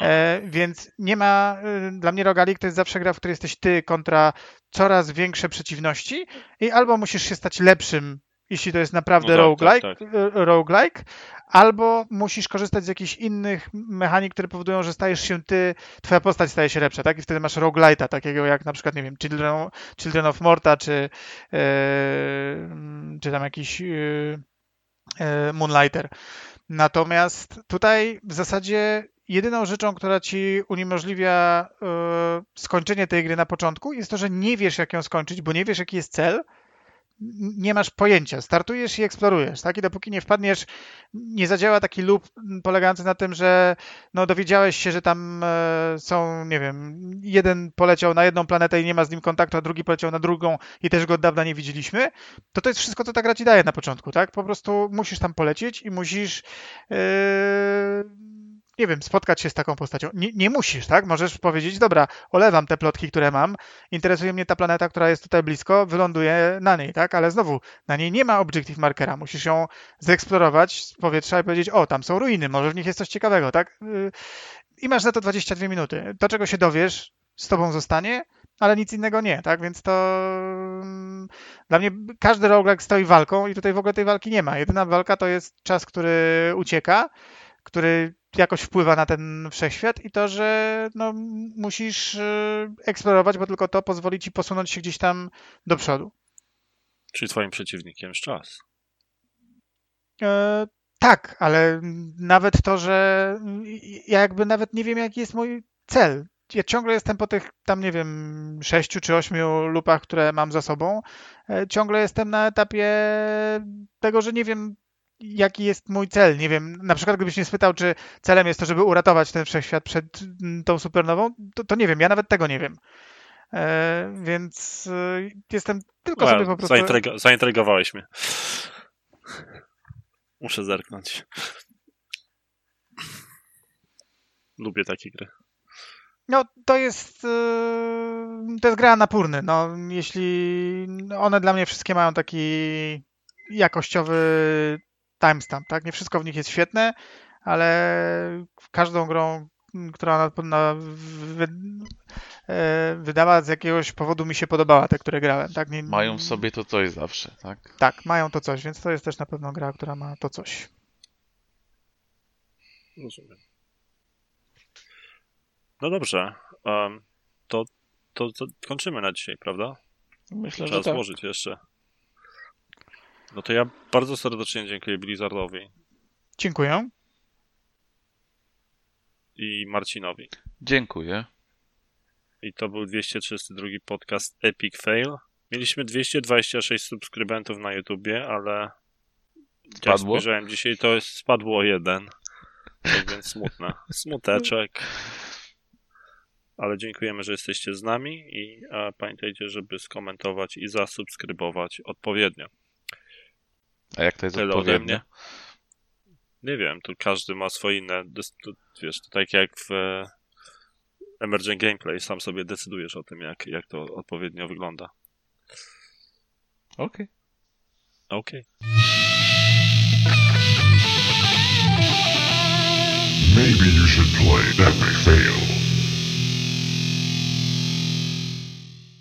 E, więc nie ma, y, dla mnie Rogalik to jest zawsze gra, w której jesteś ty kontra coraz większe przeciwności i albo musisz się stać lepszym jeśli to jest naprawdę no tak, roguelike, tak, tak. Roguelike, albo musisz korzystać z jakichś innych mechanik, które powodują, że stajesz się ty, twoja postać staje się lepsza, tak? I wtedy masz roguelite'a, takiego jak na przykład, nie wiem, Children, Children of Morta, czy, yy, czy tam jakiś yy, yy, Moonlighter. Natomiast tutaj w zasadzie jedyną rzeczą, która ci uniemożliwia skończenie tej gry na początku, jest to, że nie wiesz, jak ją skończyć, bo nie wiesz, jaki jest cel, nie masz pojęcia. Startujesz i eksplorujesz, tak? I dopóki nie wpadniesz, nie zadziała taki loop polegający na tym, że no dowiedziałeś się, że tam e, są, nie wiem, jeden poleciał na jedną planetę i nie ma z nim kontaktu, a drugi poleciał na drugą i też go od dawna nie widzieliśmy, to to jest wszystko, co ta gra ci daje na początku, tak? Po prostu musisz tam polecieć i musisz yy nie wiem, spotkać się z taką postacią. Nie, nie, musisz, tak? Możesz powiedzieć, dobra, olewam te plotki, które mam, interesuje mnie ta planeta, która jest tutaj blisko, wyląduję na niej, tak? Ale znowu, na niej nie ma objective markera, musisz ją zeksplorować z powietrza i powiedzieć, o, tam są ruiny, może w nich jest coś ciekawego, tak? Y, I masz na to 22 minuty. To, czego się dowiesz, z tobą zostanie, ale nic innego nie, tak? Więc to mm, dla mnie każdy roguelike stoi walką i tutaj w ogóle tej walki nie ma. Jedyna walka to jest czas, który ucieka, który jakoś wpływa na ten wszechświat i to, że no, musisz e, eksplorować, bo tylko to pozwoli ci posunąć się gdzieś tam do przodu. Czyli twoim przeciwnikiem jest czas. E, tak, ale nawet to, że ja jakby nawet nie wiem, jaki jest mój cel. Ja ciągle jestem po tych tam, nie wiem, sześciu czy ośmiu lupach, które mam za sobą. E, ciągle jestem na etapie tego, że nie wiem, jaki jest mój cel. Nie wiem, na przykład gdybyś mnie spytał, czy celem jest to, żeby uratować ten wszechświat przed mm, tą supernową, to, to nie wiem, ja nawet tego nie wiem. E, więc e, jestem tylko well, sobie po prostu... Zaintryga zaintrygowałeś mnie. Muszę zerknąć. Lubię takie gry. No, to jest, yy, to jest gra na pórny. No, jeśli one dla mnie wszystkie mają taki jakościowy timestamp, tak? Nie wszystko w nich jest świetne, ale każdą grą, która na, na, wy, e, wydała z jakiegoś powodu mi się podobała, te, które grałem, tak? Nie, mają w sobie to coś zawsze, tak? Tak, mają to coś, więc to jest też na pewno gra, która ma to coś. Rozumiem. No dobrze. Um, to, to, to, kończymy na dzisiaj, prawda? Myślę, Trzeba że tak. złożyć jeszcze. No to ja bardzo serdecznie dziękuję Blizzardowi. Dziękuję. I Marcinowi. Dziękuję. I to był 232 podcast Epic Fail. Mieliśmy 226 subskrybentów na YouTubie, ale Spadło? jak spojrzałem dzisiaj, to jest, spadło jeden. Tak więc smutne. [laughs] Smuteczek. Ale dziękujemy, że jesteście z nami i pamiętajcie, żeby skomentować i zasubskrybować odpowiednio. A jak to jest Tyle odpowiednio? Nie wiem, tu każdy ma swoje inne. Wiesz, to tak jak w e, Emerging Gameplay, sam sobie decydujesz o tym, jak, jak to odpowiednio wygląda. Okej. Okay. Okej. Okay. Maybe you should play Epic Fail.